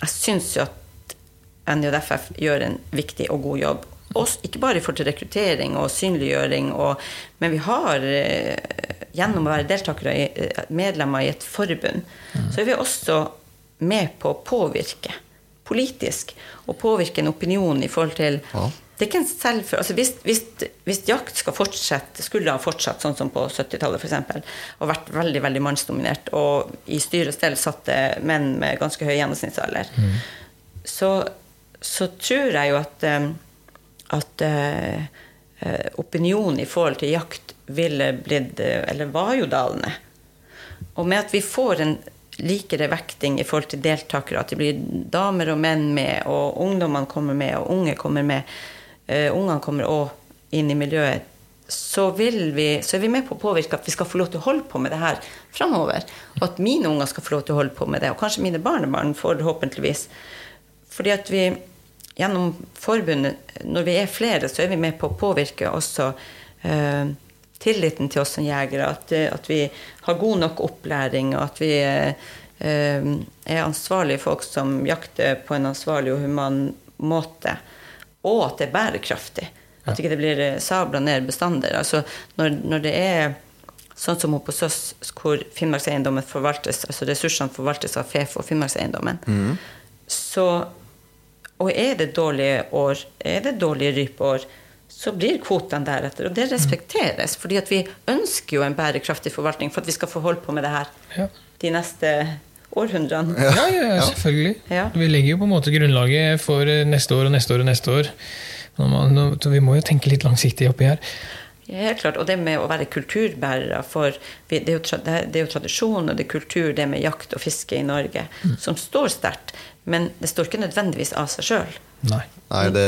Speaker 3: Jeg syns jo at NJFF gjør en viktig og god jobb. Også, ikke bare i forhold til rekruttering og synliggjøring, og, men vi har eh, gjennom å være deltakere i, eh, medlemmer i et forbund, så er vi også med på å påvirke politisk. Og påvirke en opinion i forhold til
Speaker 1: Ja.
Speaker 3: det er ikke en selvfølge altså hvis, hvis, hvis jakt skal fortsette, skulle ha fortsatt sånn som på 70-tallet f.eks., og vært veldig veldig mannsdominert, og i styre og stell satt det menn med ganske høy gjennomsnittsalder, så, så tror jeg jo at, eh, at eh, eh, opinionen i forhold til jakt ville blitt eh, Eller var jo dalende. Og med at vi får en likere vekting i forhold til deltakere, at det blir damer og menn med, og ungdommene kommer med, og unge kommer med, uh, ungene kommer òg inn i miljøet, så, vi, så er vi med på å påvirke at vi skal få lov til å holde på med det her framover. Og at mine unger skal få lov til å holde på med det, og kanskje mine barnebarn forhåpentligvis. Fordi at vi gjennom forbundet, når vi er flere, så er vi med på å påvirke også eh, tilliten til oss som jegere. At, eh, at vi har god nok opplæring, og at vi eh, er ansvarlige folk som jakter på en ansvarlig og human måte. Og at det er bærekraftig. At ikke det blir eh, sabla ned bestander. Altså, når, når det er sånn som hos oss, hvor Finnmarkseiendommen forvaltes, altså ressursene forvaltes av FeFo Finnmarkseiendommen, så Og er det dårlige år, er det dårlige rypeår, så blir kvotene deretter. Og det respekteres, fordi at vi ønsker jo en bærekraftig forvaltning for at vi skal få holde på med det her
Speaker 2: Ja.
Speaker 3: de neste århundrene.
Speaker 2: Ja, ja, ja, selvfølgelig.
Speaker 3: Ja.
Speaker 2: Vi legger jo på en måte grunnlaget for neste år og neste år og neste år. Nå nå- Så vi må jo tenke litt langsiktig oppi her.
Speaker 3: Ja, helt klart. Og det med å være kulturbærere for det, er jo tra, det er- jo tradisjon og det er kultur, det med jakt og fiske i Norge, som står sterkt. Men det står ikke nødvendigvis av seg sjøl.
Speaker 2: Nei.
Speaker 1: Nei, det,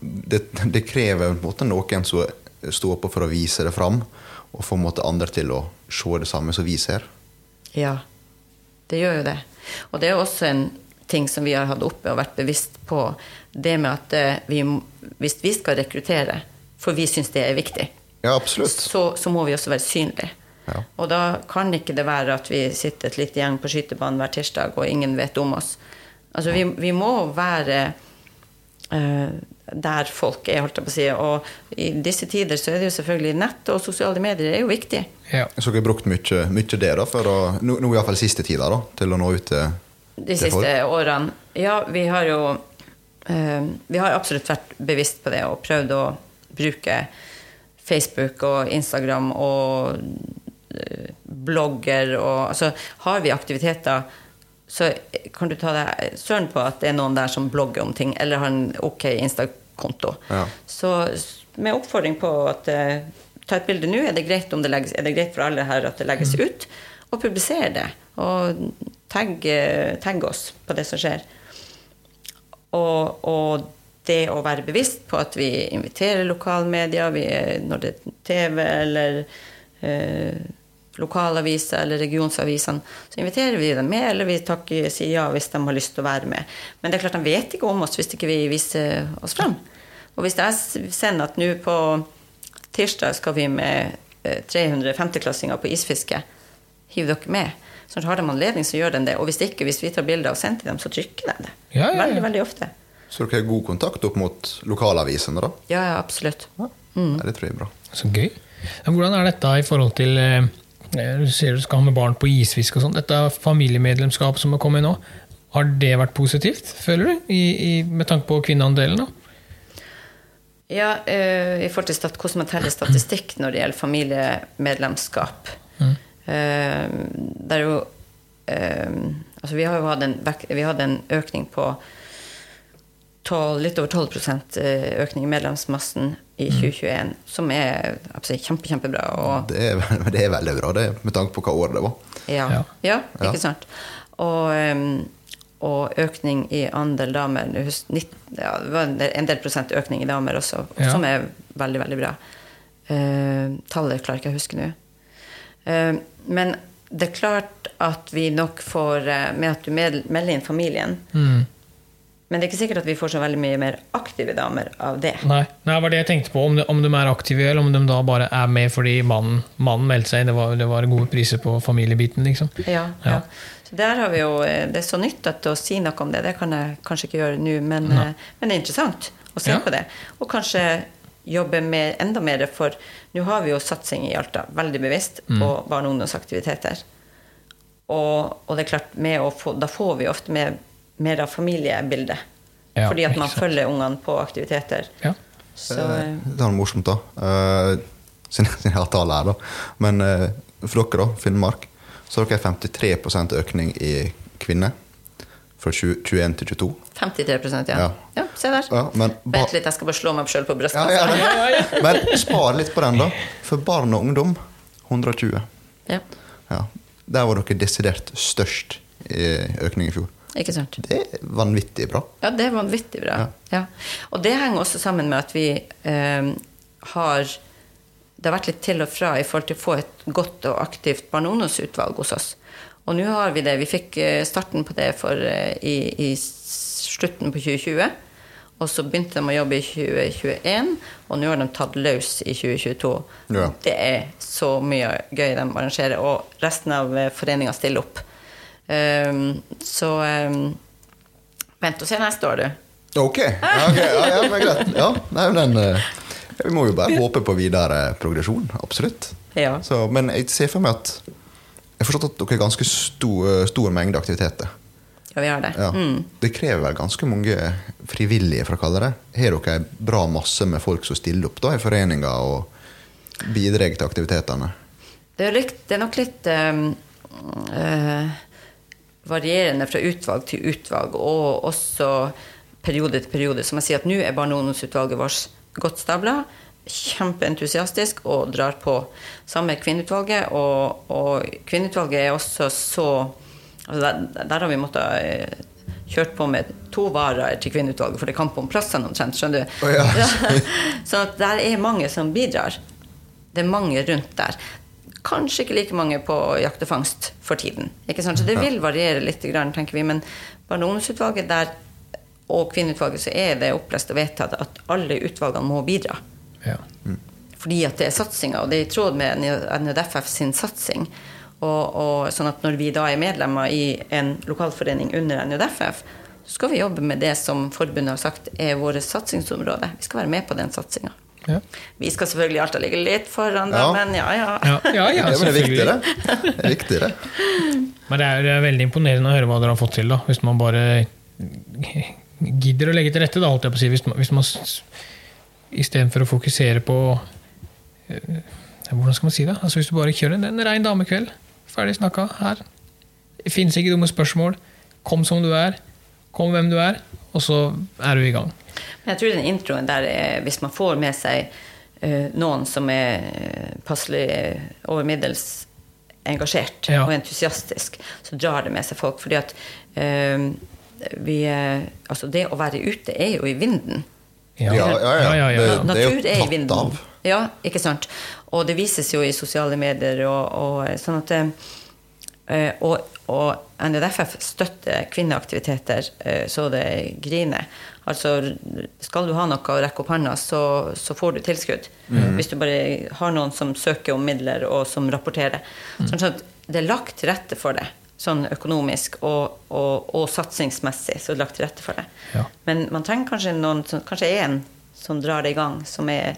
Speaker 1: det, det krever på en måte noen som står på for å vise det fram, og få andre til å se det samme som vi ser.
Speaker 3: Ja, det gjør jo det. Og det er også en ting som vi har hatt oppe og vært bevisst på. Det med at eh, vi, hvis vi skal rekruttere, for vi syns det er viktig,
Speaker 1: Ja, absolutt.
Speaker 3: så, så må vi også være synlige.
Speaker 1: Ja.
Speaker 3: Og da kan ikke det være at vi sitter et lite gjeng på skytebanen hver tirsdag, og ingen vet om oss. Altså, vi, vi må være uh, der folk er, holdt jeg på å si. Og i disse tider så er det jo selvfølgelig nett og sosiale medier er jo viktig.
Speaker 2: Ja.
Speaker 1: Så dere har brukt mye, mye det da, for å, nå, nå i hvert fall siste tida da, til å nå ut til
Speaker 3: de siste
Speaker 1: folk.
Speaker 3: årene. Ja, vi har jo eh, Vi har absolutt vært bevisst på det og prøvd å bruke Facebook og Instagram og eh, blogger og Altså, har vi aktiviteter, så kan du ta deg søren på at det er noen der som blogger om ting, eller har en ok Insta-konto.
Speaker 1: Ja.
Speaker 3: Så med oppfordring på at eh, ta et bilde nå, er det greit om det legges, er det greit for alle her at det legges ut, og publiser det. Og tagg, eh, tagg oss på det som skjer. Og, og det å være bevisst på at vi inviterer lokalmedia, vi, når det er TV eller eh, lokalaviser eller regionsavisene, så inviterer vi dem med, eller vi takker, sier ja hvis de har lyst til å være med. Men det er klart de vet ikke om oss hvis ikke vi viser oss fram. Og hvis jeg sender at nå på tirsdag skal vi med eh, 300 femteklassinger på isfiske, hiv dere med. Så har de anledning, så gjør de det. Og hvis ikke, hvis vi tar bilder og sender til dem, så trykker de det.
Speaker 2: Ja, ja, ja.
Speaker 3: Veldig, veldig ofte.
Speaker 1: Så dere har god kontakt opp mot lokalavisene, da?
Speaker 3: Ja, ja, absolutt.
Speaker 1: Ja, det tror jeg er bra.
Speaker 2: Så gøy. Hvordan er dette i forhold til eh, Du sier du skal ha med barn på isfiske og sånn. Dette familiemedlemskapet som har kommet nå, har det vært positivt, føler du? I, i, med tanke på kvinneandelen, da?
Speaker 3: Ja, uh, i forhold til stat hvordan man teller statistikk når det gjelder familiemedlemskap. Eh, det er jo uh, Altså, vi har jo hatt en, vi hadde en økning på 12, litt over 12 eh, økning i medlemsmassen i 2021, som er absolutt kjempe, kjempebra. Og
Speaker 1: Det er, det er veldig bra, det, med tanke på hva år det var.
Speaker 3: Ja,
Speaker 2: Ja.
Speaker 3: ja.
Speaker 1: Ja.
Speaker 3: ikke sant. Og, og økning i andel damer nå hus- nitt- ja, Det var en del, prosent økning i damer også,
Speaker 2: Ja.
Speaker 3: som er veldig, veldig bra. Uh, tallet klarer ikke å huske nå. Uh, men det er klart at vi nok får Med at du melder inn familien
Speaker 2: Mm.
Speaker 3: Men det er ikke sikkert at vi får så veldig mye mer aktive damer av det.
Speaker 2: Nei, det var det jeg tenkte på. Om de, om de er aktive, eller om de da bare er med fordi mannen, mannen meldte seg. Det var, det var gode priser på familiebiten, liksom.
Speaker 3: Ja,
Speaker 2: Ja.
Speaker 3: ja. Så der har vi jo, eh, Det er så nytt at å si noe om det, det kan jeg kanskje ikke gjøre nå, men, eh, men det er interessant å se
Speaker 2: Ja.
Speaker 3: på det. Og kanskje jobbe mer, enda mer for Nå har vi jo satsing i Alta, veldig bevisst,
Speaker 2: Mm.
Speaker 3: på barne- og ungdomsaktiviteter. Og, og det er klart, få, da får vi ofte med mer av familiebildet.
Speaker 2: Ja,
Speaker 3: fordi at man følger ungene på aktiviteter.
Speaker 2: Ja.
Speaker 3: Så
Speaker 1: Eh,
Speaker 3: eh,
Speaker 1: Det er morsomt, da. Eh, Siden jeg har tallet her, da. Men eh, for dere, da, Finnmark, så har dere 53% økning i kvinner. Fra 20, 21 til 22.
Speaker 3: 53 ja.
Speaker 1: Ja.
Speaker 3: ja. Se der.
Speaker 1: Ja, men
Speaker 3: Vent litt, jeg skal bare slå meg sjøl på brystet.
Speaker 1: Ja. Men spar litt på den, da. For barn og ungdom 120.
Speaker 3: Ja,
Speaker 1: Ja. Der var dere desidert størst i økning i fjor.
Speaker 3: Ikke sant.
Speaker 1: Det er vanvittig bra.
Speaker 3: Ja, det er vanvittig bra.
Speaker 1: Ja.
Speaker 3: Ja. Og det henger også sammen med at vi eh, har Det har vært litt til og fra i forhold til å få et godt og aktivt barne- og ungdomsutvalg hos oss. Og nå har vi det. Vi fikk eh, starten på det for, eh, i, i slutten på 2020. Og så begynte de å jobbe i 2021, og nå har de tatt løs i 2022.
Speaker 1: Ja.
Speaker 3: Det er så mye gøy de arrangerer, og resten av eh, foreninga stiller opp. Um, så um, Vent og se neste år, du.
Speaker 1: Ok, okay. ok, ja, ja, men greit. Ja, nei, men eh, Vi må jo bare håpe på videre progresjon. Absolutt.
Speaker 3: Ja.
Speaker 1: Så, men jeg ser for meg at Jeg har forstått at dere har ganske stor, stor mengde aktiviteter.
Speaker 3: Ja, vi har det.
Speaker 1: Ja.
Speaker 3: Mm.
Speaker 1: Det krever ganske mange frivillige, for å kalle det Har dere en bra masse med folk som stiller opp da i foreninger og bidrar til aktivitetene?
Speaker 3: Det er, nok litt um, eh, varierende fra utvalg til utvalg, og også periode til periode. Som jeg sier at nå er barne- og ungdomsutvalget vårt godt stabla. Kjempeentusiastisk og drar på. Sammen med kvinneutvalget. Og, og kvinneutvalget er også så altså der, der har vi måttet eh, kjørt på med to varer til kvinneutvalget, for det er kamp om plassene omtrent. skjønner du?
Speaker 1: Å ja.
Speaker 3: Så der er mange som bidrar. Det er mange rundt der. Kanskje ikke like mange på jakt og fangst for tiden. Ikke sant? Så det vil variere litt, tenker vi. Men barne- og ungdomsutvalget der, og kvinneutvalget så er det opplest og vedtatt at alle utvalgene må bidra.
Speaker 2: Ja.
Speaker 3: Fordi at det er satsinga, og det er i tråd med NJFF sin satsing. Og, og sånn at når vi da er medlemmer i en lokalforening under NJFF, så skal vi jobbe med det som forbundet har sagt er vårt satsingsområde. Vi skal være med på den satsinga.
Speaker 2: Ja.
Speaker 3: Vi skal selvfølgelig alltid ligge litt foran, da,
Speaker 1: Ja.
Speaker 3: men ja, ja.
Speaker 2: Ja, ja,
Speaker 1: det er viktigere.
Speaker 2: selvfølgelig.
Speaker 1: det. det, er viktig.
Speaker 2: Men det er, det er veldig imponerende å høre hva dere har fått til, da. Hvis man bare gidder å legge til rette, da, holdt jeg på å si. Hvis man, hvis man istedenfor å fokusere på eh, Hvordan skal man si det? Altså Hvis du bare kjører en, en rein damekveld, ferdig snakka her. Fins ikke dumme spørsmål. Kom som du er. Kom hvem du er. Og så er du i gang.
Speaker 3: Men jeg tror den introen der, er, hvis man får med seg eh, noen som er eh, passelig eh, over middels engasjert
Speaker 2: Ja.
Speaker 3: og entusiastisk, så drar det med seg folk. Fordi at vi Altså, det å være ute er jo i vinden.
Speaker 1: Ja, ja, ja.
Speaker 2: ja, ja.
Speaker 1: Det, det er
Speaker 3: Natur er i vinden.
Speaker 1: av.
Speaker 3: Ja, ikke sant. Og det vises jo i sosiale medier og, og sånn at og, og NJFF støtter kvinneaktiviteter eh, så det griner. Altså, skal du ha noe å rekke opp hånda, så, så får du tilskudd. Hvis du bare har noen som søker om midler, og som rapporterer. Sånn at det er lagt til rette for det. Sånn økonomisk og, og, og satsingsmessig så det er lagt til rette for det.
Speaker 2: Ja.
Speaker 3: Men man trenger kanskje noen, kanskje én som drar det i gang, som er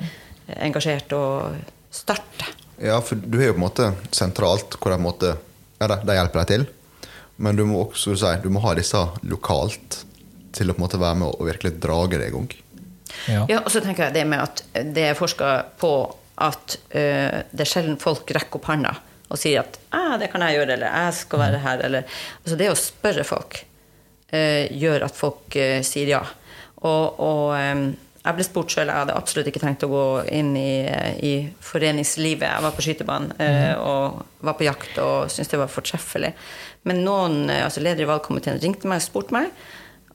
Speaker 3: engasjert og starter.
Speaker 1: Ja, for du er jo på en måte sentralt hvor de, på en måte, ja, de, de hjelper deg til. Men du må også si, du må ha disse lokalt til å på en måte være med og virkelig drage det i gang.
Speaker 2: Ja.
Speaker 3: Ja, og så tenker jeg det med at det er forska på at uh, det er sjelden folk rekker opp hånda og sier at ah, 'det kan jeg gjøre', eller 'jeg skal være her', eller Altså det å spørre folk uh, gjør at folk uh, sier ja. Og, og eh, jeg ble spurt sjøl, jeg hadde absolutt ikke tenkt å gå inn i, i foreningslivet. Jeg var på skytebanen mm. og var på jakt og syntes det var fortreffelig. Men noen, eh, altså leder i valgkomiteen ringte meg og spurte meg,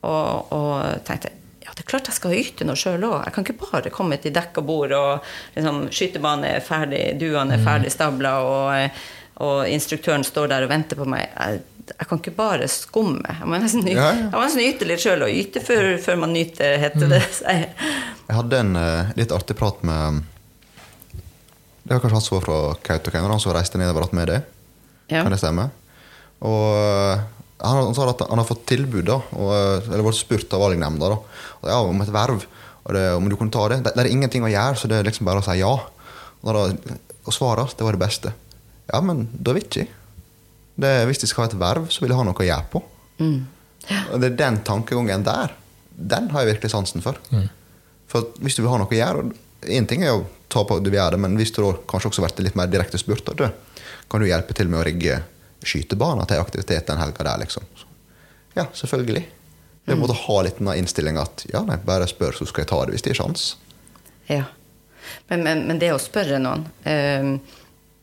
Speaker 3: og, og tenkte ja, det er klart jeg skal yte noe sjøl òg. Jeg kan ikke bare komme til dekka bord, og liksom, skytebanen er ferdig, duene er ferdig stabla, og, og instruktøren står der og venter på meg. Jeg, jeg kan ikke bare skumme. Jeg må nesten
Speaker 1: Ja, ja.
Speaker 3: jeg må nesten yte litt sjøl, og yte før, før man nyter, heter det. seg.
Speaker 1: Jeg hadde en uh, litt artig prat med Det var kanskje han som var fra Kautokeino, han som reiste nedover med det.
Speaker 3: Ja.
Speaker 1: Kan det stemme? Og eh, han, han sa at han har fått tilbud, da, og, eh, eller vært spurt av valgnemnda ja, om et verv. Det, om du kunne ta det. det. Det er ingenting å gjøre, så det er liksom bare å si ja. Og, da, og svaret det var det beste. Ja, men da vil ikke jeg. Det, hvis de skal ha et verv, så vil de ha noe å gjøre på.
Speaker 3: Mm.
Speaker 1: Og det er den tankegangen der, den har jeg virkelig sansen for. For hvis du vil ha noe å gjøre Én ting er å ta på at du vil gjøre det, men hvis du da kanskje også blir litt mer direkte spurt, du, kan du hjelpe til med å rigge skytebaner til aktivitet den helga der, liksom. Så, ja, selvfølgelig. Det må på en måte å ha litt den innstillinga at ja, nei, bare spør, så skal jeg ta det hvis det er sjans.
Speaker 3: Ja. Men, men, men det å spørre noen eh,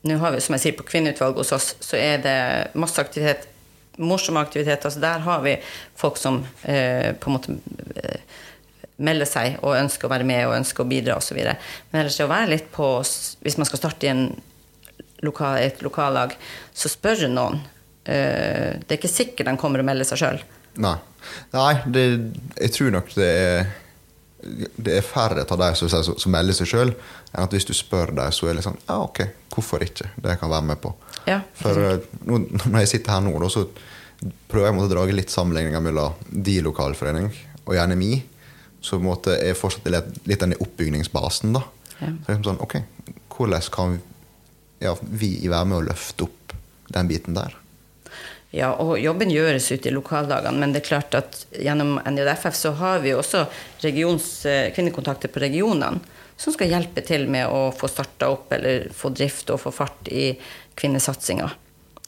Speaker 3: Nå har vi, som jeg sier, på kvinneutvalget hos oss, så er det masse aktivitet. Morsomme aktiviteter. Altså der har vi folk som eh, på en måte eh, melder seg og ønsker å være med og ønsker å bidra osv. Men ellers det å være litt på Hvis man skal starte i en loka, et lokallag, så spør noen. Eh, det er ikke sikkert de kommer og melder seg sjøl.
Speaker 1: Nei. Nei, det, jeg tror nok det er det er færre av de som, som, melder seg sjøl, enn at hvis du spør dem, så er det sånn Ja, ok, hvorfor ikke? Det jeg kan være med på.
Speaker 3: Ja,
Speaker 1: For eh, nå, når jeg sitter her nå, da, så prøver jeg å dra litt sammenligninger mellom de lokalforening og gjerne mi. Så måte er fortsatt litt, den i oppbygningsbasen, da.
Speaker 3: Ja.
Speaker 1: Så liksom sånn, ok, hvordan kan vi, ja, vi være med å løfte opp den biten der?
Speaker 3: Ja, og jobben gjøres ute i lokallagene, men det er klart at gjennom NJFF så har vi også regions, eh, kvinnekontakter på regionene som skal hjelpe til med å få starta opp eller få drift og få fart i kvinnesatsinga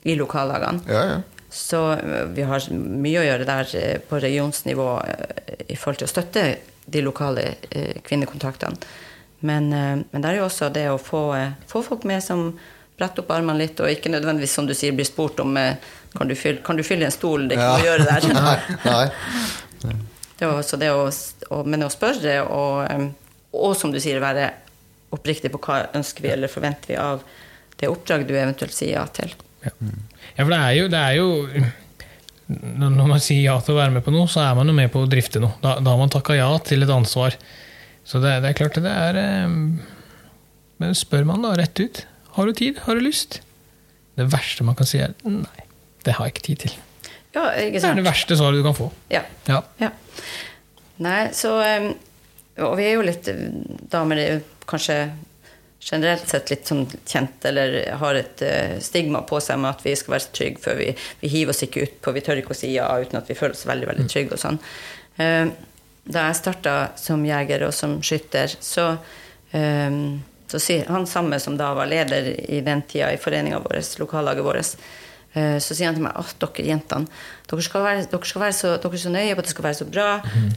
Speaker 3: i lokallagene.
Speaker 1: Ja, ja.
Speaker 3: Så eh, vi har mye å gjøre der eh, på regionsnivå eh, i forhold til å støtte de lokale kvinnekontaktene. Men, men det er jo også det å få, få folk med som bretter opp armene litt, og ikke nødvendigvis, som du sier, blir spurt om kan du, fylle, kan du fylle en stol? Det ikke noe å gjøre der.
Speaker 1: Nei, nei.
Speaker 3: Det er også det å, å, men å spørre, og, og som du sier, være oppriktig på hva ønsker vi eller forventer vi av det oppdraget du eventuelt sier ja til.
Speaker 2: Ja. ja, for det er jo, det er jo Når man sier ja til å være med på noe, så er man jo med på å drifte noe. Da, da har man takka ja til et ansvar. Så det, det er klart det er eh, Men spør man da rett ut. Har du tid? Har du lyst? Det verste man kan si, er nei. Det har jeg ikke tid til.
Speaker 3: Ja,
Speaker 2: Det er det verste svaret du kan få.
Speaker 3: Ja.
Speaker 2: Ja.
Speaker 3: Ja. Nei, så em, Og vi er jo litt eh, damer er jo kanskje generelt sett litt sånn kjent, eller har et eh, stigma på seg med at vi skal være trygge før vi, vi hiver oss ikke utpå. Vi tør ikke å si ja uten at vi føler oss veldig veldig trygge og sånn. Da jeg starta som jeger og som skytter, så så sier han samme som da var leder i den tida i foreninga vår, lokallaget vårt, eh, så sier han til meg at dere jentene, dere skal, være, dere skal være så, dere er så nøye på at det skal være så bra.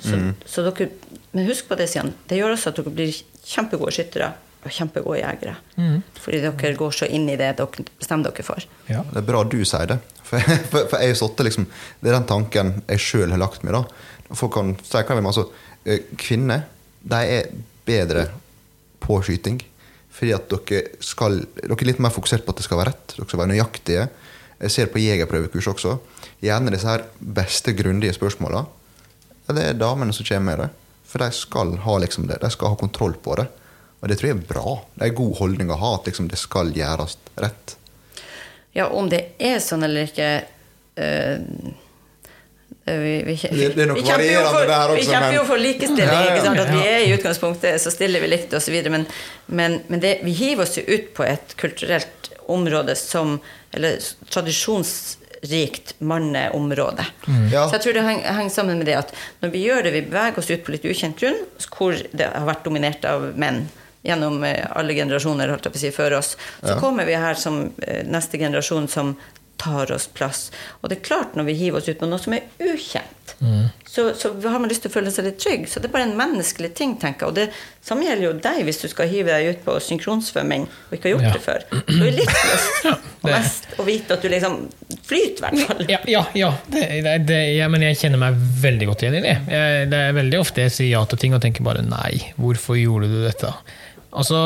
Speaker 3: Så, så dere, men husk på det, sier han. Det gjør også at dere blir kjempegode skyttere og kjempegode jegere. Fordi dere går så inn i det dere bestemmer dere for.
Speaker 2: Ja.
Speaker 1: Det er bra du sier det. For, for, for jeg har satt det liksom Det er den tanken jeg sjøl har lagt meg. da Folk kan si hva de vil, altså, eh, Kvinner de er bedre på skyting. Fordi at dere skal Dere er litt mer fokusert på at det skal være rett. Dere skal være nøyaktige. Jeg ser på jegerprøvekurs også. Gjerne disse her beste, grundige spørsmåla. Det er damene som kommer med det. For de skal ha liksom det. De skal ha kontroll på det. Og det tror jeg er bra. Det er en god holdning å ha at liksom det skal gjøres rett.
Speaker 3: Ja, om det er sånn eller ikke eh, vi, vi,
Speaker 1: vi, det er nok
Speaker 3: vi kjemper jo
Speaker 1: varierende
Speaker 3: for,
Speaker 1: der også,
Speaker 3: Vi kjemper jo for likestilling. At vi er i utgangspunktet så stiller vi likt osv. Men, men, men det, vi hiver oss jo ut på et kulturelt område som Eller tradisjonsrikt manneområde.
Speaker 1: Ja.
Speaker 3: Så jeg tror det henger, henger sammen med det at når vi gjør det, vi beveger oss ut på litt ukjent grunn, hvor det har vært dominert av menn gjennom eh, alle generasjoner holdt jeg på å si, før oss, så
Speaker 1: Ja.
Speaker 3: kommer vi her som eh, neste generasjon som tar oss plass. Og det er klart når vi hiver oss ut på noe som er ukjent, så, så har man lyst til å føle seg litt trygg. Så det er bare en menneskelig ting, tenker jeg. Og det samme gjelder jo deg hvis du skal hive deg ut på synkronsvømming og ikke har gjort
Speaker 2: Ja.
Speaker 3: det før. Du har litt lyst ja,
Speaker 2: det-
Speaker 3: mest å vite at du liksom flyter, i hvert fall.
Speaker 2: Ja, ja, ja. Det, det, men jeg kjenner meg veldig godt igjen i det. Jeg, det er veldig ofte jeg sier ja til ting og tenker bare nei, hvorfor gjorde du dette? Og så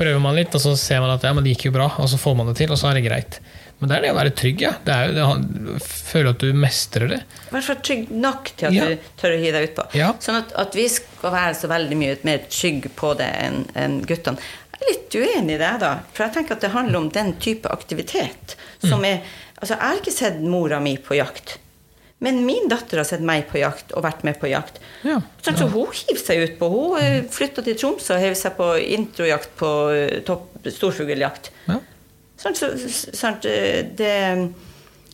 Speaker 2: prøver man litt, og så ser man at ja, men det gikk jo bra, og så får man det til, og så er det greit. Men det er det å være trygg, ja. Det er jo det, føle at du mestrer det.
Speaker 3: I hvert fall trygg nok til at
Speaker 2: Ja.
Speaker 3: du tør å hive deg utpå.
Speaker 2: Ja.
Speaker 3: Sånn at, at vi skal være så veldig mye mer trygge på det enn en guttene. Jeg er litt uenig i det, da. For jeg tenker at det handler om den type aktivitet som er Altså, jeg har ikke sett mora mi på jakt. Men min datter har sett meg på jakt og vært med på jakt.
Speaker 2: Ja.
Speaker 3: Sånn, så hun hiver seg ut på Hun flytta til Tromsø og hev seg på introjakt på eh, topp storfugljakt.
Speaker 2: Ja.
Speaker 3: Så, eh, det,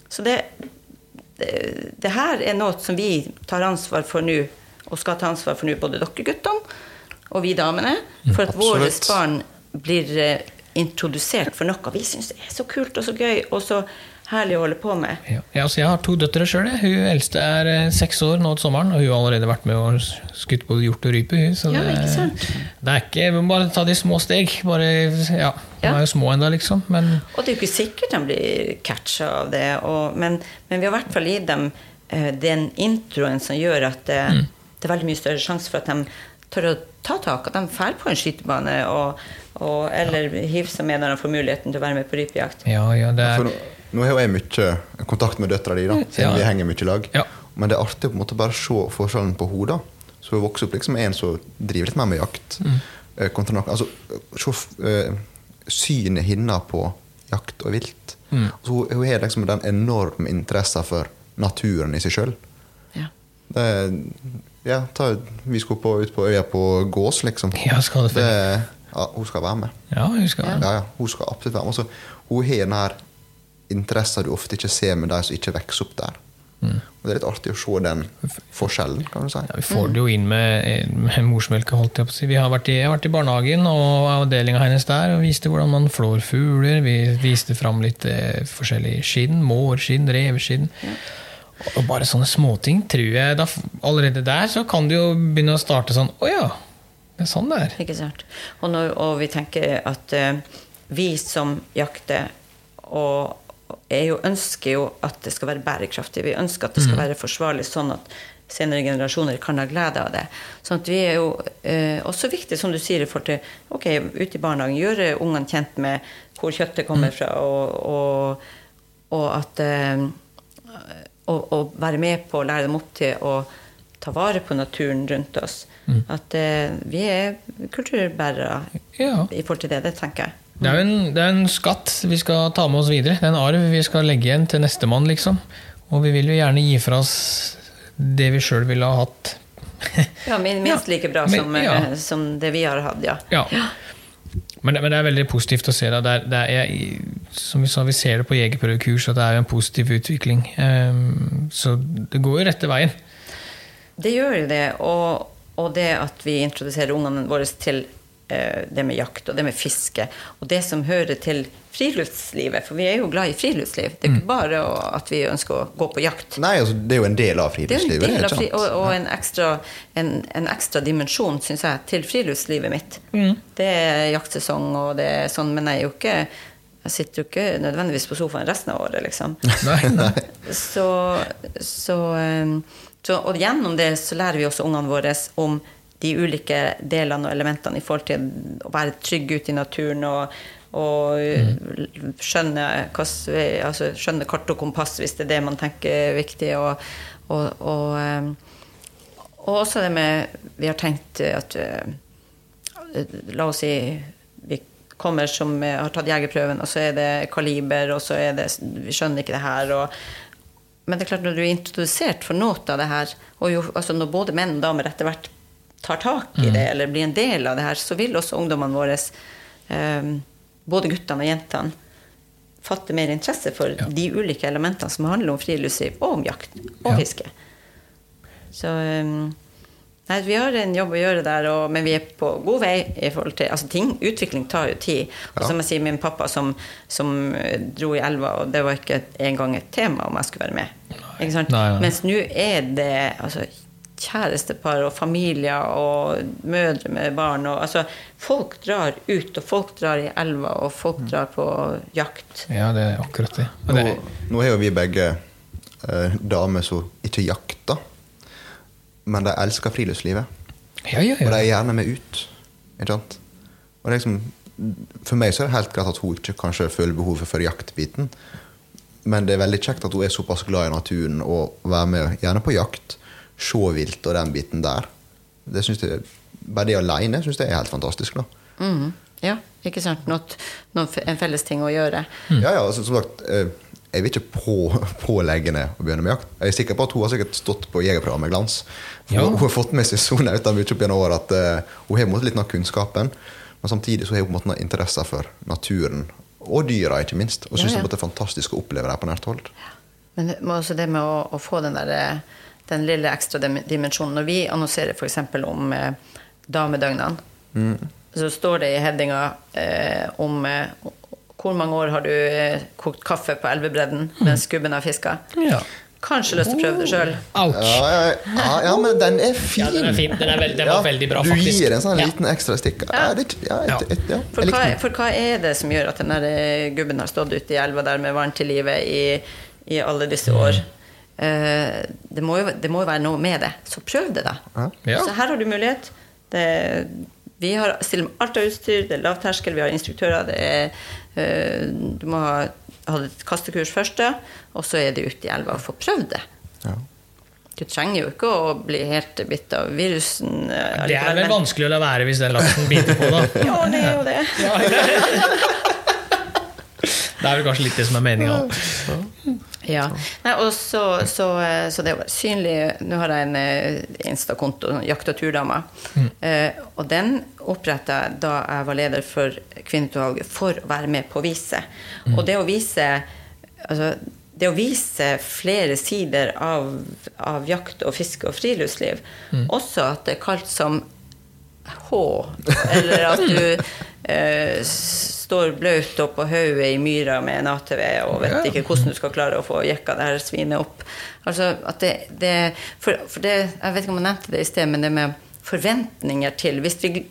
Speaker 3: så det, det, det her er noe som vi tar ansvar for nå, og skal ta ansvar for nå, både dere guttene og vi damene, for at våre barn blir eh, introdusert for noe. Vi syns er så kult og så gøy og så herlig å holde på med.
Speaker 2: Ja, ja, altså jeg har to døtre sjøl. Hun eldste er eh, seks år nå til sommeren, og hun har allerede vært med og skutt både hjort og rype. hun, Så
Speaker 3: Ja,
Speaker 2: det,
Speaker 3: ikke sant?
Speaker 2: det er ikke vi må Bare ta de små steg. Bare, ja, De
Speaker 3: Ja.
Speaker 2: er jo små ennå, liksom. Men
Speaker 3: Og det er jo ikke sikkert de blir catcha av det, og, men, men vi har i hvert fall gitt dem eh, den introen som gjør at det, det er veldig mye større sjanse for at de tør å ta tak, at de drar på en skytebane og, og, eller hiver seg med når de får muligheten til å være med på rypejakt.
Speaker 2: ja, ja, det er
Speaker 1: nå, nå har jo jeg mye kontakt med døtra di, da, siden
Speaker 2: Ja.
Speaker 1: vi henger mye i lag.
Speaker 2: Ja.
Speaker 1: Men det er artig å på en måte bare se forskjellen på henne. Så hun vokser opp liksom en som driver litt mer med jakt. Mm. kontra noe- altså, se uh, synet hennes på jakt og vilt. Altså, hun, hun har liksom den enorme interessen for naturen i seg sjøl.
Speaker 3: Ja.
Speaker 1: Ja, ta, vi skulle på, ut på øya på gås, liksom.
Speaker 2: Ja, skal det
Speaker 1: det ja, hun skal være med.
Speaker 2: Ja, jeg husker det.
Speaker 1: Ja, ja, hun skal absolutt være med. Altså, hun har den her interessen du ofte ikke ser med de som ikke vokser opp der. Og Det er litt artig å se den forskjellen, kan du si.
Speaker 2: Ja, vi får det jo inn med, med morsmelka, holdt jeg på å si. Vi har vært i, jeg har vært i barnehagen og avdelinga hennes der og viste hvordan man flår fugler. Vi viste fram litt eh, forskjellig skinn. Mårskinn, reveskinn. Og bare sånne småting tror jeg da, Allerede der så kan du jo begynne å starte sånn Å ja, det er sånn det er.
Speaker 3: Ikke sant? Og, når, og vi tenker at uh, vi som jakter og er jo, ønsker jo at det skal være bærekraftig. Vi ønsker at det skal være forsvarlig, sånn at senere generasjoner kan ha glede av det. Sånn at vi er jo eh, også viktig, som du sier, i forhold til ok, ute i barnehagen, gjøre ungene kjent med hvor kjøttet kommer fra, og, og, og at eh, og, og være med på å lære dem opp til å ta vare på naturen rundt oss. At eh, vi er kulturbærere
Speaker 2: Ja.
Speaker 3: i forhold til det. Det tenker jeg.
Speaker 2: Det er jo en, det er en skatt vi skal ta med oss videre. Det er en arv vi skal legge igjen til nestemann, liksom. Og vi vil jo gjerne gi fra oss det vi sjøl ville ha hatt.
Speaker 3: Ja, min- Minst like bra
Speaker 2: Men-
Speaker 3: som,
Speaker 2: ja.
Speaker 3: eh, som det vi har hatt, ja.
Speaker 2: Ja. Men, det- men det er veldig positivt å se det. det, er, det er, som vi sa, vi ser det på jegerprøvekurs, at det er en positiv utvikling. Um, så det går jo rette veien.
Speaker 3: Det gjør jo det. Og, og det at vi introduserer ungene våre til det med jakt og det med fiske, og det som hører til friluftslivet. For vi er jo glad i friluftsliv. Det er
Speaker 2: Mm.
Speaker 3: ikke bare at vi ønsker å gå på jakt.
Speaker 1: Nei, altså, det er jo en del av
Speaker 3: Det er en
Speaker 1: friluftslivet.
Speaker 3: del av fri, og, og en, ekstra, en, en ekstra dimensjon, syns jeg, til friluftslivet mitt. Det er jaktsesong, og det er sånn, men jeg er jo ikke jeg sitter jo ikke nødvendigvis på sofaen resten av året, liksom.
Speaker 2: Nei, nei.
Speaker 3: Så, så, um, så Og gjennom det så lærer vi også ungene våre om de ulike delene og elementene i forhold til å være trygg ute i naturen og, og mm. skjønne, altså skjønne kart og kompass hvis det er det man tenker er viktig. Og, og, og, um, og også det med Vi har tenkt at uh, La oss si vi kommer som eh, har tatt jegerprøven, og så er det kaliber, og så er det Vi skjønner ikke det her. Og, men det er klart, når du er introdusert for noe av det her, og jo, altså når både menn og damer etter hvert tar tak i det, eller blir en del av det her, så vil også ungdommene våre, eh, både guttene og jentene, fatte mer interesse for de ulike elementene som handler om friluftsliv, og om jakt og
Speaker 2: Ja.
Speaker 3: fiske. Så um, Nei, vi har en jobb å gjøre der, og, men vi er på god vei. i forhold til, altså ting, Utvikling tar jo tid. Og som jeg sier, min pappa som, som eh, dro i elva, og det var ikke engang et tema om jeg skulle være med. Ikke sant?
Speaker 2: Nei, nei.
Speaker 3: Mens nå er det altså, kjærestepar og familier og mødre med barn. Og, altså, folk drar ut, og folk drar i elva, og folk drar på jakt.
Speaker 2: Ja, det er akkurat det.
Speaker 1: Nå,
Speaker 2: det
Speaker 1: nå har jo vi begge eh, damer som ikke jakter, men de elsker friluftslivet.
Speaker 2: ja, ja,
Speaker 1: Og de er gjerne med ut. Ikke sant? Og er liksom, for meg så er det helt greit at hun ikke kanskje føler behovet for jaktbiten. Men det er veldig kjekt at hun er såpass glad i naturen og være med gjerne på jakt. Se vilt og den biten der. Det synes jeg, bare det alene syns jeg er helt fantastisk. da.
Speaker 3: Mhm. Ja, ikke sant? Not, not en felles ting å gjøre.
Speaker 1: Ja, ja, altså, som sagt, eh, jeg vil ikke på, pålegge henne å begynne med jakt. Jeg er sikker på at hun har sikkert stått på jegerprogrammet med glans.
Speaker 2: Ja.
Speaker 1: Hun har fått med seg så nauta mye opp gjennom året at eh, hun har måttet litt av kunnskapen. Men samtidig så har hun måttet interesser for naturen og dyra, ikke minst. Og
Speaker 3: Ja,
Speaker 1: syns
Speaker 3: ja.
Speaker 1: det er fantastisk å oppleve det på nært hold.
Speaker 3: Men også det med å, å få den, der, eh, den lille ekstra dimensjonen. Når vi annonserer f.eks. om eh, damedøgnene, så står det i headinga eh, om eh, hvor mange år har du eh, kokt kaffe på elvebredden mens gubben har fiska.
Speaker 2: ja.
Speaker 3: Kanskje lyst til å prøve det sjøl.
Speaker 1: Ja, ja, ja, ja, men den er fin!
Speaker 2: Ja, den er fin. Den, er veld, den var veldig bra, faktisk.
Speaker 1: du gir en sånn
Speaker 2: Ja.
Speaker 1: liten ekstra stikk. Ja, det, ja,
Speaker 2: Ja.
Speaker 1: et, et, ja,
Speaker 3: For, hva, for hva er det som gjør at den eh, gubben har stått ute i elva der med vann til livet i, i alle disse år? Eh, det, må jo, det må jo være noe med det. Så prøv det, da.
Speaker 2: Ja.
Speaker 3: Så her har du mulighet. Det, vi har stiller med alt av utstyr, det er lavterskel, vi har instruktører. Det er, eh, du må ha hatt et kastekurs først, og så er det ute i elva og få prøvd det.
Speaker 1: Ja.
Speaker 3: Du trenger jo ikke å bli helt bitt av virusen. eh,
Speaker 2: Det er vel vanskelig å la være hvis den laksen biter på, da.
Speaker 3: Ja, det er jo det.
Speaker 2: Det er vel kanskje litt det som er meninga.
Speaker 3: Ja. Nei, og så, så, så det var synlig Nå har jeg en eh, Insta-konto, Jakt- og turdama. Eh, og den oppretta jeg da jeg var leder for Kvinneutvalget, for å være med på å vise. Og det å vise altså, det å vise flere sider av, av jakt og fiske og friluftsliv, også at det er kalt som H, eller at du eh, står blaut oppå hodet i myra med en ATV og vet
Speaker 2: Ja.
Speaker 3: ikke hvordan du skal klare å få jekka det her svinet opp. Altså at det, det for, for det Jeg vet ikke om jeg nevnte det i sted, men det med forventninger til Hvis vi,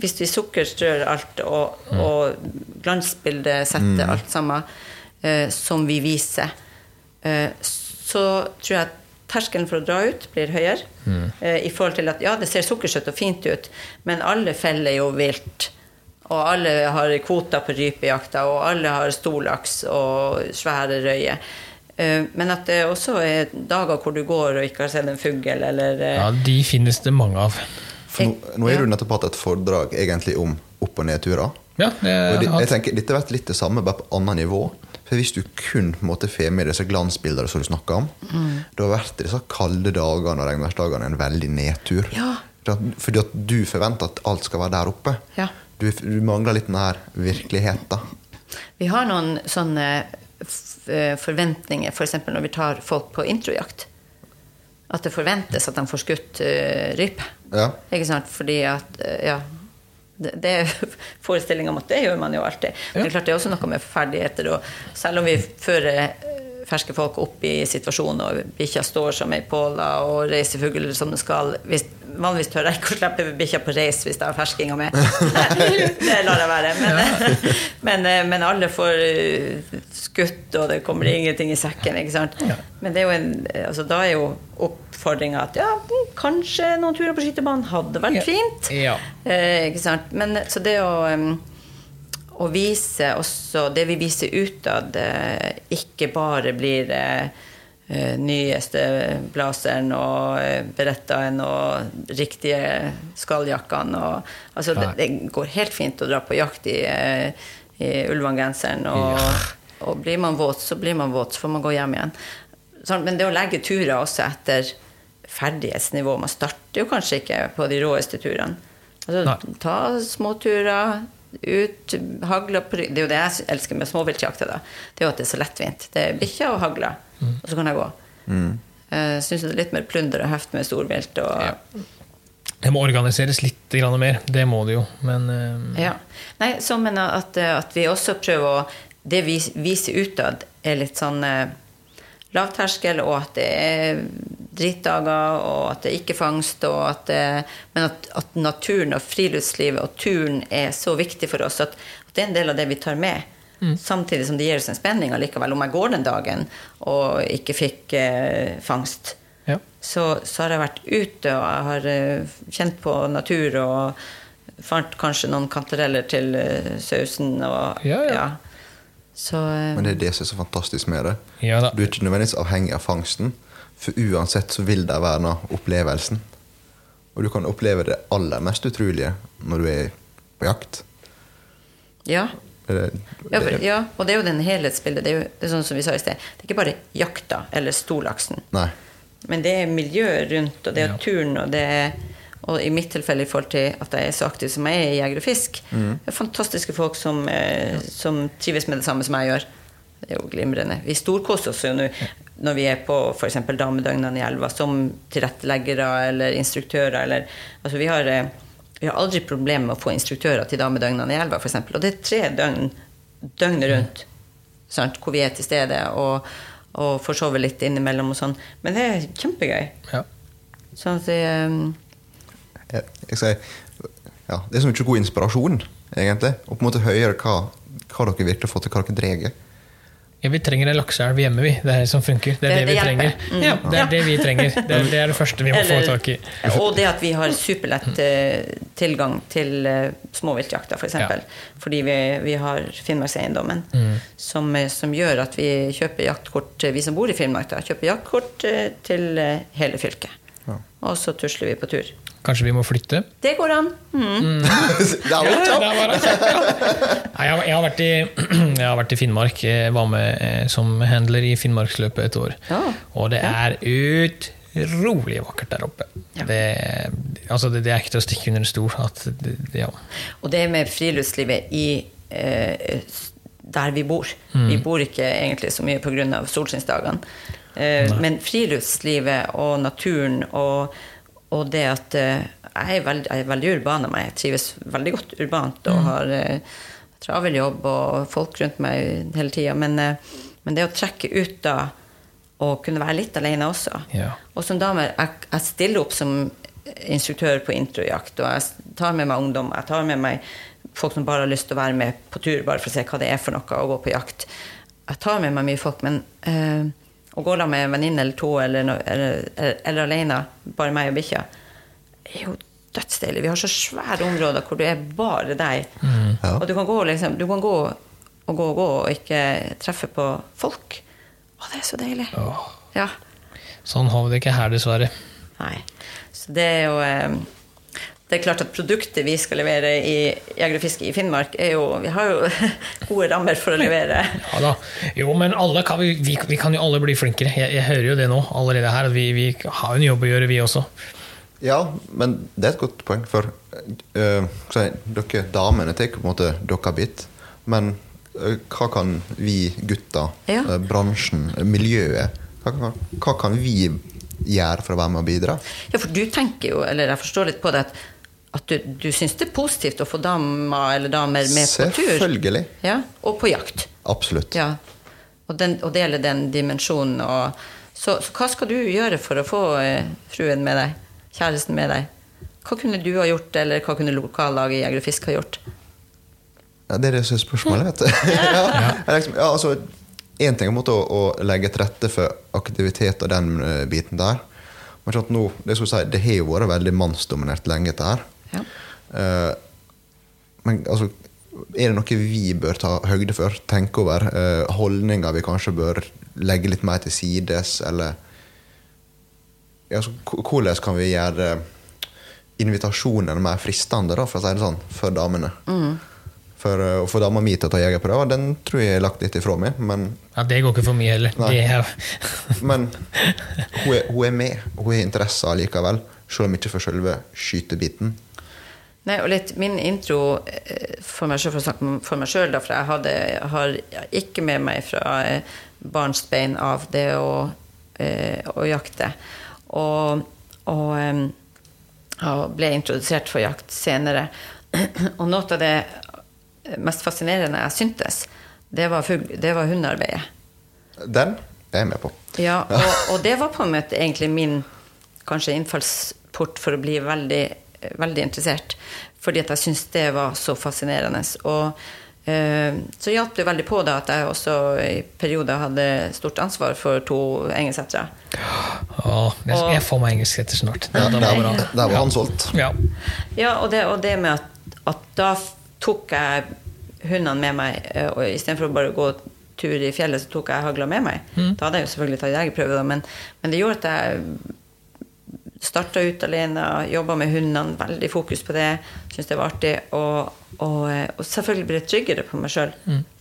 Speaker 3: hvis vi sukkerstrør alt og, og glansbildet setter alt sammen eh, som vi viser, eh, så tror jeg at terskelen for å dra ut blir høyere. Eh, I forhold til at ja, det ser sukkersøtt og fint ut, men alle feller jo vilt. Og alle har kvoter på rypejakta, og alle har storlaks og svære røyer. Eh, Men at det også er dager hvor du går og ikke har sett en fugl, eller eh,
Speaker 2: Ja, de finnes det mange av.
Speaker 1: For nå, nå er du nettopp hatt et foredrag egentlig om opp- og nedturer.
Speaker 2: Ja, det
Speaker 1: Og jeg tenker, Dette har vært litt det samme, bare på annet nivå. For Hvis du kun måtte får med disse glansbildene som du snakker om, da har vært disse kalde dagene og regnværsdagene en veldig nedtur.
Speaker 3: Ja.
Speaker 1: For at du forventer at alt skal være der oppe.
Speaker 3: Ja.
Speaker 1: Du, du mangler litt den her virkeligheten.
Speaker 3: Vi har noen sånne eh, forventninger, f.eks. For når vi tar folk på introjakt. At det forventes at de får skutt uh, rype.
Speaker 1: Ja.
Speaker 3: Ikke sant? Fordi at eh, Ja. Det, det er forestillinga om at det gjør man jo alltid. Men det er klart det er også noe med ferdigheter. Og selv om vi fører ferske folk opp i situasjonen, og bikkja står som ei påle og reiser fugler som den skal hvis, Vanligvis tør jeg ikke å slippe bikkja på reis hvis jeg har ferskinga med. det lar jeg være. Men, men, eh, men alle får eh, skutt, og det kommer ingenting i sekken. Ikke sant? Men det er jo en, altså, da er jo oppfordringa at ja, kanskje noen turer på skytebanen hadde vært fint. Eh, ikke sant? Men så det å, å vise også Det vi viser utad, eh, ikke bare blir eh, eh, nyeste blazeren og berettaen og riktige skalljakkene og Altså, det, det går helt fint å dra på jakt i, i Ulvang-genseren, og, og blir man våt, så blir man våt, så får man gå hjem igjen. Sånn, men det å legge turer også etter ferdighetsnivå Man starter jo kanskje ikke på de råeste turene. Altså,
Speaker 2: Nei.
Speaker 3: ta småturer, ut, hagle. Det er jo det jeg elsker med småviltjakta. da. Det er jo at det er så lettvint. Det er bikkja og hagla, og så kan jeg gå. Jeg syns det er litt mer plunder og heft med storvilt. Og,
Speaker 2: Ja. Det må organiseres litt grann mer. Det må det jo. Men uh...
Speaker 3: Ja. Nei, så men at, at vi også prøver å Det vi viser utad, er litt sånn uh, lavterskel, og at det er drittdager, og at det er ikke fangst, og at det, men at, at naturen og friluftslivet og turen er så viktig for oss at, at det er en del av det vi tar med. Samtidig som det gir oss en spenning allikevel. Om jeg går den dagen og ikke fikk eh, fangst,
Speaker 2: ja.
Speaker 3: så, så har jeg vært ute og jeg har eh, kjent på natur og fant kanskje noen kantareller til eh, sausen. Og,
Speaker 2: Ja, ja.
Speaker 3: Så eh,
Speaker 1: Men det er det som er så fantastisk med det.
Speaker 2: Ja.
Speaker 1: Du er ikke nødvendigvis avhengig av fangsten, for uansett så vil det være noe opplevelsen. Og du kan oppleve det aller mest utrolige når du er på jakt.
Speaker 3: ja.
Speaker 1: Det,
Speaker 3: Ja, for, ja, og det er jo den helhetsbildet. Det er jo det er sånn som vi sa i sted. Det er ikke bare jakta eller storlaksen.
Speaker 1: nei.
Speaker 3: Men det er miljøet rundt, og det er
Speaker 2: Ja.
Speaker 3: turen, og det er og i mitt tilfelle i forhold til at jeg er så aktiv som jeg er i Jeger og Fisk. Det er fantastiske folk som, eh, som trives med det samme som jeg gjør. Det er jo glimrende. Vi storkoser oss jo nå når vi er på f.eks. damedøgnene i elva som tilretteleggere eller instruktører. Eller, altså vi, har, eh, vi har aldri problemer med å få instruktører til damedøgnene i elva, f.eks. Og det er tre døgn døgnet rundt sant? hvor vi er til stede og, og får sove litt innimellom og sånn. Men det er kjempegøy.
Speaker 2: ja.
Speaker 3: Sånn at det, um,
Speaker 1: Jeg, jeg sier, ja, det er så mye god inspirasjon, egentlig. Og på en måte høre hva, hva dere virkelig har fått til, hva dere dreier.
Speaker 2: Ja, vi trenger en lakseelv hjemme, vi. Det er det som funker. Det er det, vi trenger.
Speaker 3: Mm.
Speaker 2: Ja, det er det vi trenger. Det er det, er det første vi må få tak i.
Speaker 3: Og det at vi har superlett eh, tilgang til eh, småviltjakta, f.eks. For
Speaker 2: Ja.
Speaker 3: eksempel. Fordi vi, vi har Finnmarkseiendommen,
Speaker 2: Mm.
Speaker 3: som, eh, som gjør at vi kjøper jaktkort, vi som bor i Finnmark, da, kjøper jaktkort til hele fylket.
Speaker 1: Ja.
Speaker 3: Og så tusler vi på tur.
Speaker 2: Kanskje vi må flytte?
Speaker 3: Det går an. Mm.
Speaker 1: Det er
Speaker 2: det. Nei, jeg, har- vært i, jeg har vært i Finnmark. Jeg var med eh, som handler i Finnmarksløpet et år.
Speaker 3: Ja.
Speaker 2: Og det er utrolig vakkert der oppe.
Speaker 3: Ja.
Speaker 2: Det, altså det, det er ikke til å stikke under en stol. At det, det, ja.
Speaker 3: Og det med friluftslivet i eh, der vi bor. Vi bor ikke egentlig så mye pga. solskinnsdagene. Eh, men friluftslivet og naturen og, og det at eh, jeg, er veld, jeg er veldig urban av meg. Jeg trives veldig godt urbant og har eh, travel jobb og folk rundt meg hele tida. Men, eh, men det å trekke ut da og kunne være litt alene også.
Speaker 2: Ja.
Speaker 3: Og som dame, jeg, jeg stiller opp som instruktør på introjakt, og jeg tar med meg ungdom, jeg tar med meg folk som bare har lyst til å være med på tur, bare for å se hva det er for noe å gå på jakt. Jeg tar med meg mye folk, men eh, å gå da med en venninne eller to, eller, no, eller, eller, alene, bare meg og bikkja, er jo dødsdeilig. Vi har så svære områder hvor du er bare deg.
Speaker 1: Ja.
Speaker 3: Og du kan gå, liksom, du kan gå og gå og gå og ikke treffe på folk. Å, det er så deilig.
Speaker 2: Åh.
Speaker 3: Ja.
Speaker 2: Sånn har vi det ikke her, dessverre.
Speaker 3: Nei. Så det er jo eh, Det er klart at produktet vi skal levere i Jeger og Fiske i Finnmark, er jo Vi har jo gode rammer for å levere.
Speaker 2: Ja da. Jo, men alle kan, vi, vi, vi kan jo alle bli flinkere. Jeg, jeg hører jo det nå allerede her. at Vi, vi har jo en jobb å gjøre, vi også.
Speaker 1: Ja, men det er et godt poeng, for uh, dere damene tar på en måte deres bit. Men uh, hva kan vi gutter,
Speaker 3: Ja.
Speaker 1: uh, bransjen, miljøet hva kan, hva kan vi gjøre for å være med og bidra?
Speaker 3: Ja, for du tenker jo, eller jeg forstår litt på det, at, at du, du syns det er positivt å få damer eller damer med på tur.
Speaker 1: Selvfølgelig.
Speaker 3: Ja, og på jakt.
Speaker 1: Absolutt.
Speaker 3: Ja. Og, den, og dele den dimensjonen. Og, så, så hva skal du gjøre for å få eh, fruen med deg? Kjæresten med deg? Hva kunne du ha gjort, eller hva kunne lokallaget i Jeger og Fisk ha gjort?
Speaker 1: Ja, det er det som er spørsmålet, vet du. ja. Ja, liksom, ja, altså, en ting er å, å legge til rette for aktivitet og den eh, biten der. Men sånn at nå, det, skal si, det har jo vært veldig mannsdominert lenge, dette her.
Speaker 3: Ja.
Speaker 1: Eh, men altså, er det noe vi bør ta høyde for? Tenke over? Uh, holdninger vi kanskje bør legge litt mer til sides? Eller ja, altså, Hvordan kan vi gjøre invitasjonen mer fristende, da, for å si det sånn, for damene? For eh, å få dama mi til å ta jegerprøver, den tror jeg er lagt litt ifra meg. Men,
Speaker 2: Ja, Det går ikke for mye heller.
Speaker 1: Nei.
Speaker 2: Det er,
Speaker 1: men hun, er, hun er med, og hun har interesser likevel. Selv om ikke for selve skytebiten.
Speaker 3: Nei, og litt min intro eh, for meg sjøl, for å snakke for meg sjøl, for jeg hadde, har ikke med meg fra eh, barnsbein av det å, eh, å jakte. Og, og og ble introdusert for jakt senere. Og noe av det mest fascinerende jeg syntes, det var, fugl, det var hundearbeidet.
Speaker 1: Den er jeg med på.
Speaker 3: Ja, og, og det var på en måte egentlig min kanskje innfallsport for å bli veldig, veldig interessert. Fordi at jeg syntes det var så fascinerende. Og eh, så hjalp det veldig på da at jeg også i perioder hadde stort ansvar for to engelsettere.
Speaker 2: Å, jeg, jeg får meg engelsk etter snart.
Speaker 1: Ja,
Speaker 2: Det
Speaker 1: der,
Speaker 2: var
Speaker 1: der var han solgt.
Speaker 2: Ja.
Speaker 3: Ja, og det, og det med at, at da tok jeg hundene med meg, eh, og istedenfor å bare gå tur i fjellet, så tok jeg hagla med meg. Da hadde jeg jo selvfølgelig tatt jegerprøve, men, men det gjorde at jeg starta ut alene, jobba med hundene, veldig fokus på det, Syns det var artig. Og, og, eh, og selvfølgelig ble jeg tryggere på meg sjøl.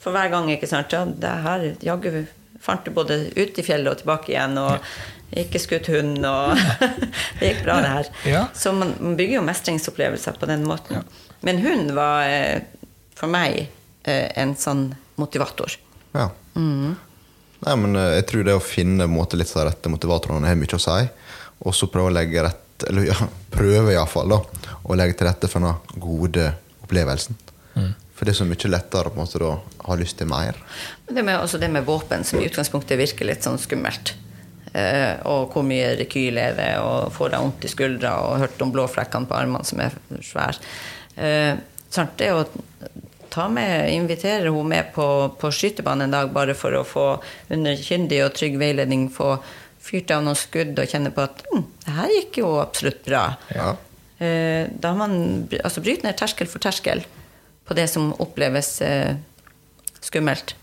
Speaker 3: For hver gang, ikke sant, ja, det her jaggu fant du både ut i fjellet og tilbake igjen, og ikke skutt hund, og det gikk bra, det her.
Speaker 2: Ja.
Speaker 3: Så man, man bygger jo mestringsopplevelser på den måten. Men hund var eh, for meg eh, en sånn motivator.
Speaker 1: Ja. Nei, men jeg tror det å finne måte, litt av de rette motivatorene har mye å si. Og så prøve å legge rett, eller ja, prøve iallfall, da, å legge til rette for den gode opplevelsen. For det er så mye lettere på en måte, da, å ha lyst til mer.
Speaker 3: Det med, også det med våpen, som i utgangspunktet virker litt sånn skummelt. Eh, og hvor mye rekyl er det, og får deg vondt i skuldra, og hørt om blåflekkene på armene som er svære. Eh, sant, det å ta med, invitere henne med på, på skytebanen en dag, bare for å få underkyndig og trygg veiledning få fyrt av noen skudd og kjenne på at hm, det her gikk jo absolutt bra.
Speaker 1: Ja.
Speaker 3: Eh, da har man altså bryter ned terskel for terskel på det som oppleves eh, skummelt.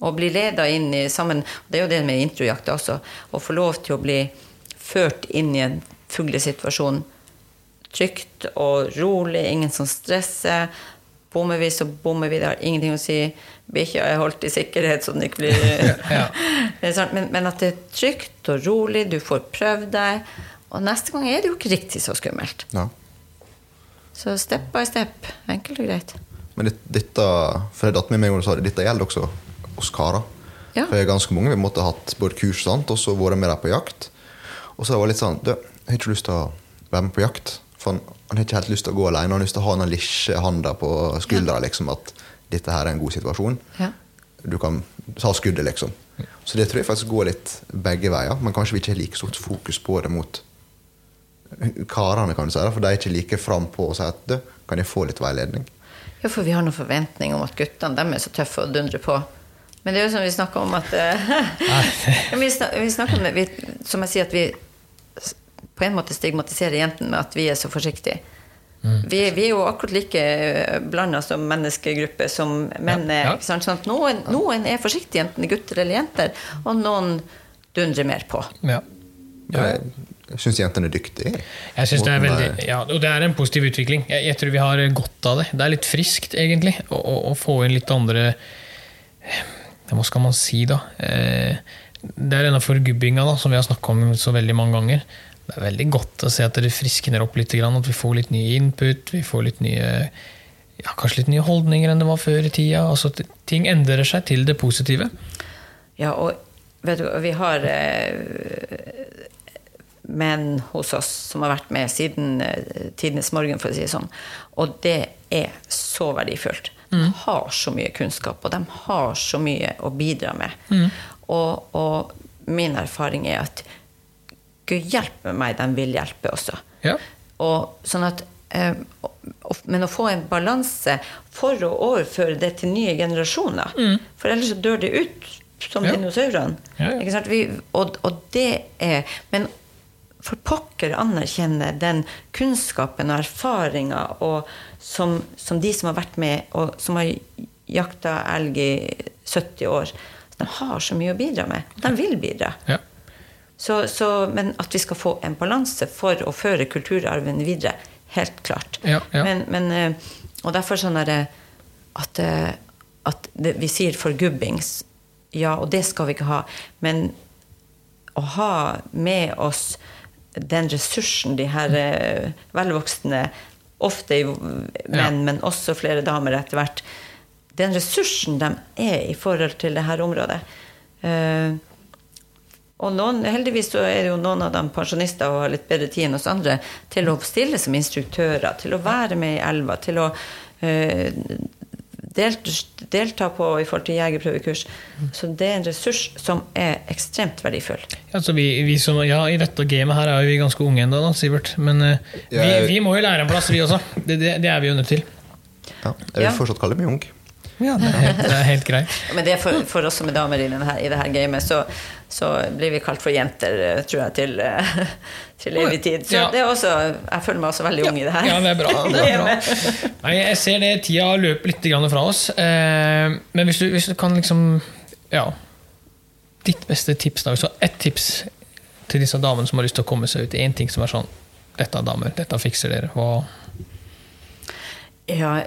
Speaker 3: Og bli leda inn i sammen Det er jo det med introjakta også. Å få lov til å bli ført inn i en fuglesituasjon trygt og rolig, ingen som stresser. Bommer vi, så bommer vi. Det har ingenting å si. Bikkja er holdt i sikkerhet, så den ikke blir
Speaker 2: Ja.
Speaker 3: Men, men at det er trygt og rolig, du får prøvd deg. Og neste gang er det jo ikke riktig så skummelt.
Speaker 1: Ja.
Speaker 3: Så step by step. Enkelt og greit.
Speaker 1: Men dette for jeg datt med meg når du sa det, dette gjelder også oss karer.
Speaker 3: Ja.
Speaker 1: For jeg er ganske mange vi måtte ha hatt både kurs sant, og så vært med dem på jakt. Og så var det litt sånn du, Jeg har ikke lyst til å være med på jakt. For han, har ikke helt lyst til å gå alene. Han har lyst til å ha den lille handa på skuldra. Liksom, at dette her er en god situasjon.
Speaker 3: Ja.
Speaker 1: Du kan ta skuddet, liksom. Så det tror jeg faktisk går litt begge veier. Men kanskje vi ikke har like stort fokus på det mot karene, kan du si. For de er ikke like frampå og sier at du, kan jeg få litt veiledning?
Speaker 3: Ja, for vi har noen forventning om at guttene dem er så tøffe og dundrer på. Men det er jo som vi snakker om at eh, vi, snakker om det, vi, Som jeg sier, at vi på en måte stigmatisere jentene med at vi er så forsiktige. Vi, vi er jo akkurat like blanda som menneskegruppe som menn er.
Speaker 2: ja.
Speaker 3: Sånn at noen, noen er forsiktige, enten er gutter eller jenter, og noen dundrer mer på.
Speaker 2: Ja.
Speaker 1: Jeg, jeg syns jentene er dyktige.
Speaker 2: Jeg synes det er veldig, ja, og det er en positiv utvikling. Jeg, jeg tror vi har godt av det. Det er litt friskt, egentlig, å, å, å få inn litt andre eh, Hva skal man si, da? Eh, Det er denne forgubbinga da, som vi har snakka om så veldig mange ganger. Det er veldig godt å se at det friskner opp litt, at vi får litt nye input. Vi får litt nye ja, kanskje litt nye holdninger enn det var før i tida. Altså, ting endrer seg til det positive.
Speaker 3: Ja, og vet du, vi har eh, menn hos oss som har vært med siden eh, tidenes morgen, for å si det sånn. Og det er så verdifullt. De har så mye kunnskap, og de har så mye å bidra med. Og, og min erfaring er at Gud hjelpe meg, de vil hjelpe også.
Speaker 2: Ja.
Speaker 3: Og sånn at, eh, men å få en balanse for å overføre det til nye generasjoner. For ellers så dør det ut som
Speaker 2: Ja.
Speaker 3: dinosaurene.
Speaker 2: Ja?
Speaker 3: Vi, og, og det er Men for pokker anerkjenne den kunnskapen og erfaringa som, som de som har vært med, og som har jakta elg i 70 år De har så mye å bidra med. De vil bidra.
Speaker 2: Ja.
Speaker 3: Så, så, men at vi skal få en balanse for å føre kulturarven videre, helt klart.
Speaker 2: Ja, ja.
Speaker 3: Men, men, eh, og derfor sånn det at, eh, at det, vi sier forgubbings. Ja, og det skal vi ikke ha. Men å ha med oss den ressursen de her eh, velvoksne, ofte menn, menn, men også flere damer etter hvert, den ressursen de er i forhold til det her området. Eh, og noen, heldigvis så er det jo noen av dem pensjonister og har litt bedre tid enn oss andre til å stille som instruktører, til å være med i elva, til å øh, delta, delta på i forhold til jegerprøvekurs. Så det er en ressurs som er ekstremt verdifull.
Speaker 2: Altså vi, vi som, ja, I dette gamet her er jo vi ganske unge ennå, Sivert. Men øh, vi, vi må jo lære en plass, vi også. Det, det, det er vi jo nødt til.
Speaker 1: Ja, jeg vil fortsatt kalle meg ung.
Speaker 2: Ja, det er helt, det er helt greit.
Speaker 3: Men det er for, for oss som er damer i, denne, i det her gamet, så, så blir vi kalt for jenter, eh, tror jeg, til, eh, til evig tid. Så
Speaker 2: Ja.
Speaker 3: det er også, jeg føler meg også veldig ung i det her.
Speaker 2: Ja, det er bra. Det er bra. Nei, jeg ser det tida løper litt fra oss. Eh, men hvis du, hvis du kan liksom Ja. Ditt beste tips, da. Har ett tips til disse damene som har lyst til å komme seg ut. Én ting som er sånn Dette er damer, dette fikser dere. Hva
Speaker 3: Ja,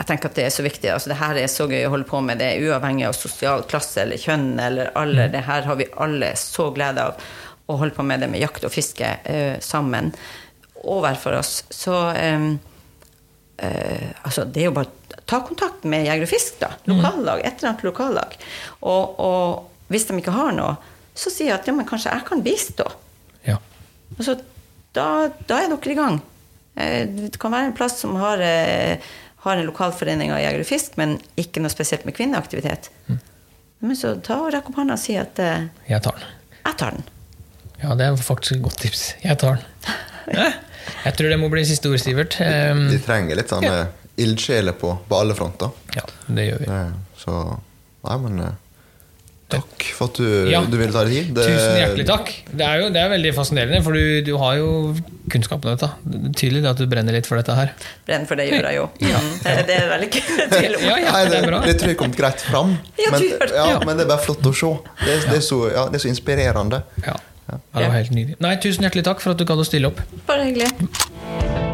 Speaker 3: jeg tenker at det er så viktig. Altså, det her er så gøy å holde på med. Det er uavhengig av sosial klasse eller kjønn eller alder. Det her har vi alle så glede av å holde på med det med jakt og fiske eh, sammen. Og hver for oss. Så ehm, eh, altså, det er jo bare ta kontakt med Jeger og Fisk, da. Lokallag. Et eller annet lokallag. Og, og hvis de ikke har noe, så sier jeg at ja, men kanskje jeg kan bistå.
Speaker 2: Ja.
Speaker 3: Og så, da, da er dere i gang. Eh, Det kan være en plass som har, eh, har en lokalforening av jeger og fisk, men ikke noe spesielt med kvinneaktivitet. Men så ta og rekk opp hånda og si at uh,
Speaker 2: Jeg tar den.
Speaker 3: jeg tar den.
Speaker 2: Ja, det er faktisk et godt tips. Jeg tar den. Ja. Jeg tror det må bli siste ord, Sivert. Um,
Speaker 1: De trenger litt sånne ildsjeler på, på alle fronter.
Speaker 2: ja, det gjør vi.
Speaker 1: Eh, Så Nei, men eh, Takk for at du,
Speaker 2: Ja.
Speaker 1: du ville ta deg tid. Det-
Speaker 2: Tusen hjertelig takk. Det er jo det er veldig fascinerende, for du, du har jo kunnskap om dette. Det er tydelig at du brenner litt for dette her.
Speaker 3: Brenner for det gjør jeg jo. Ja. det, det er veldig kult tvil om.
Speaker 2: Ja, ja, det
Speaker 1: det, det tror jeg kom greit fram. Men, men det er bare flott å se. Det, er- det, er, så, ja, det er så inspirerende.
Speaker 2: Ja. ja, det var helt nydelig. Nei, tusen hjertelig takk for at du gadd å stille opp.
Speaker 3: Bare hyggelig.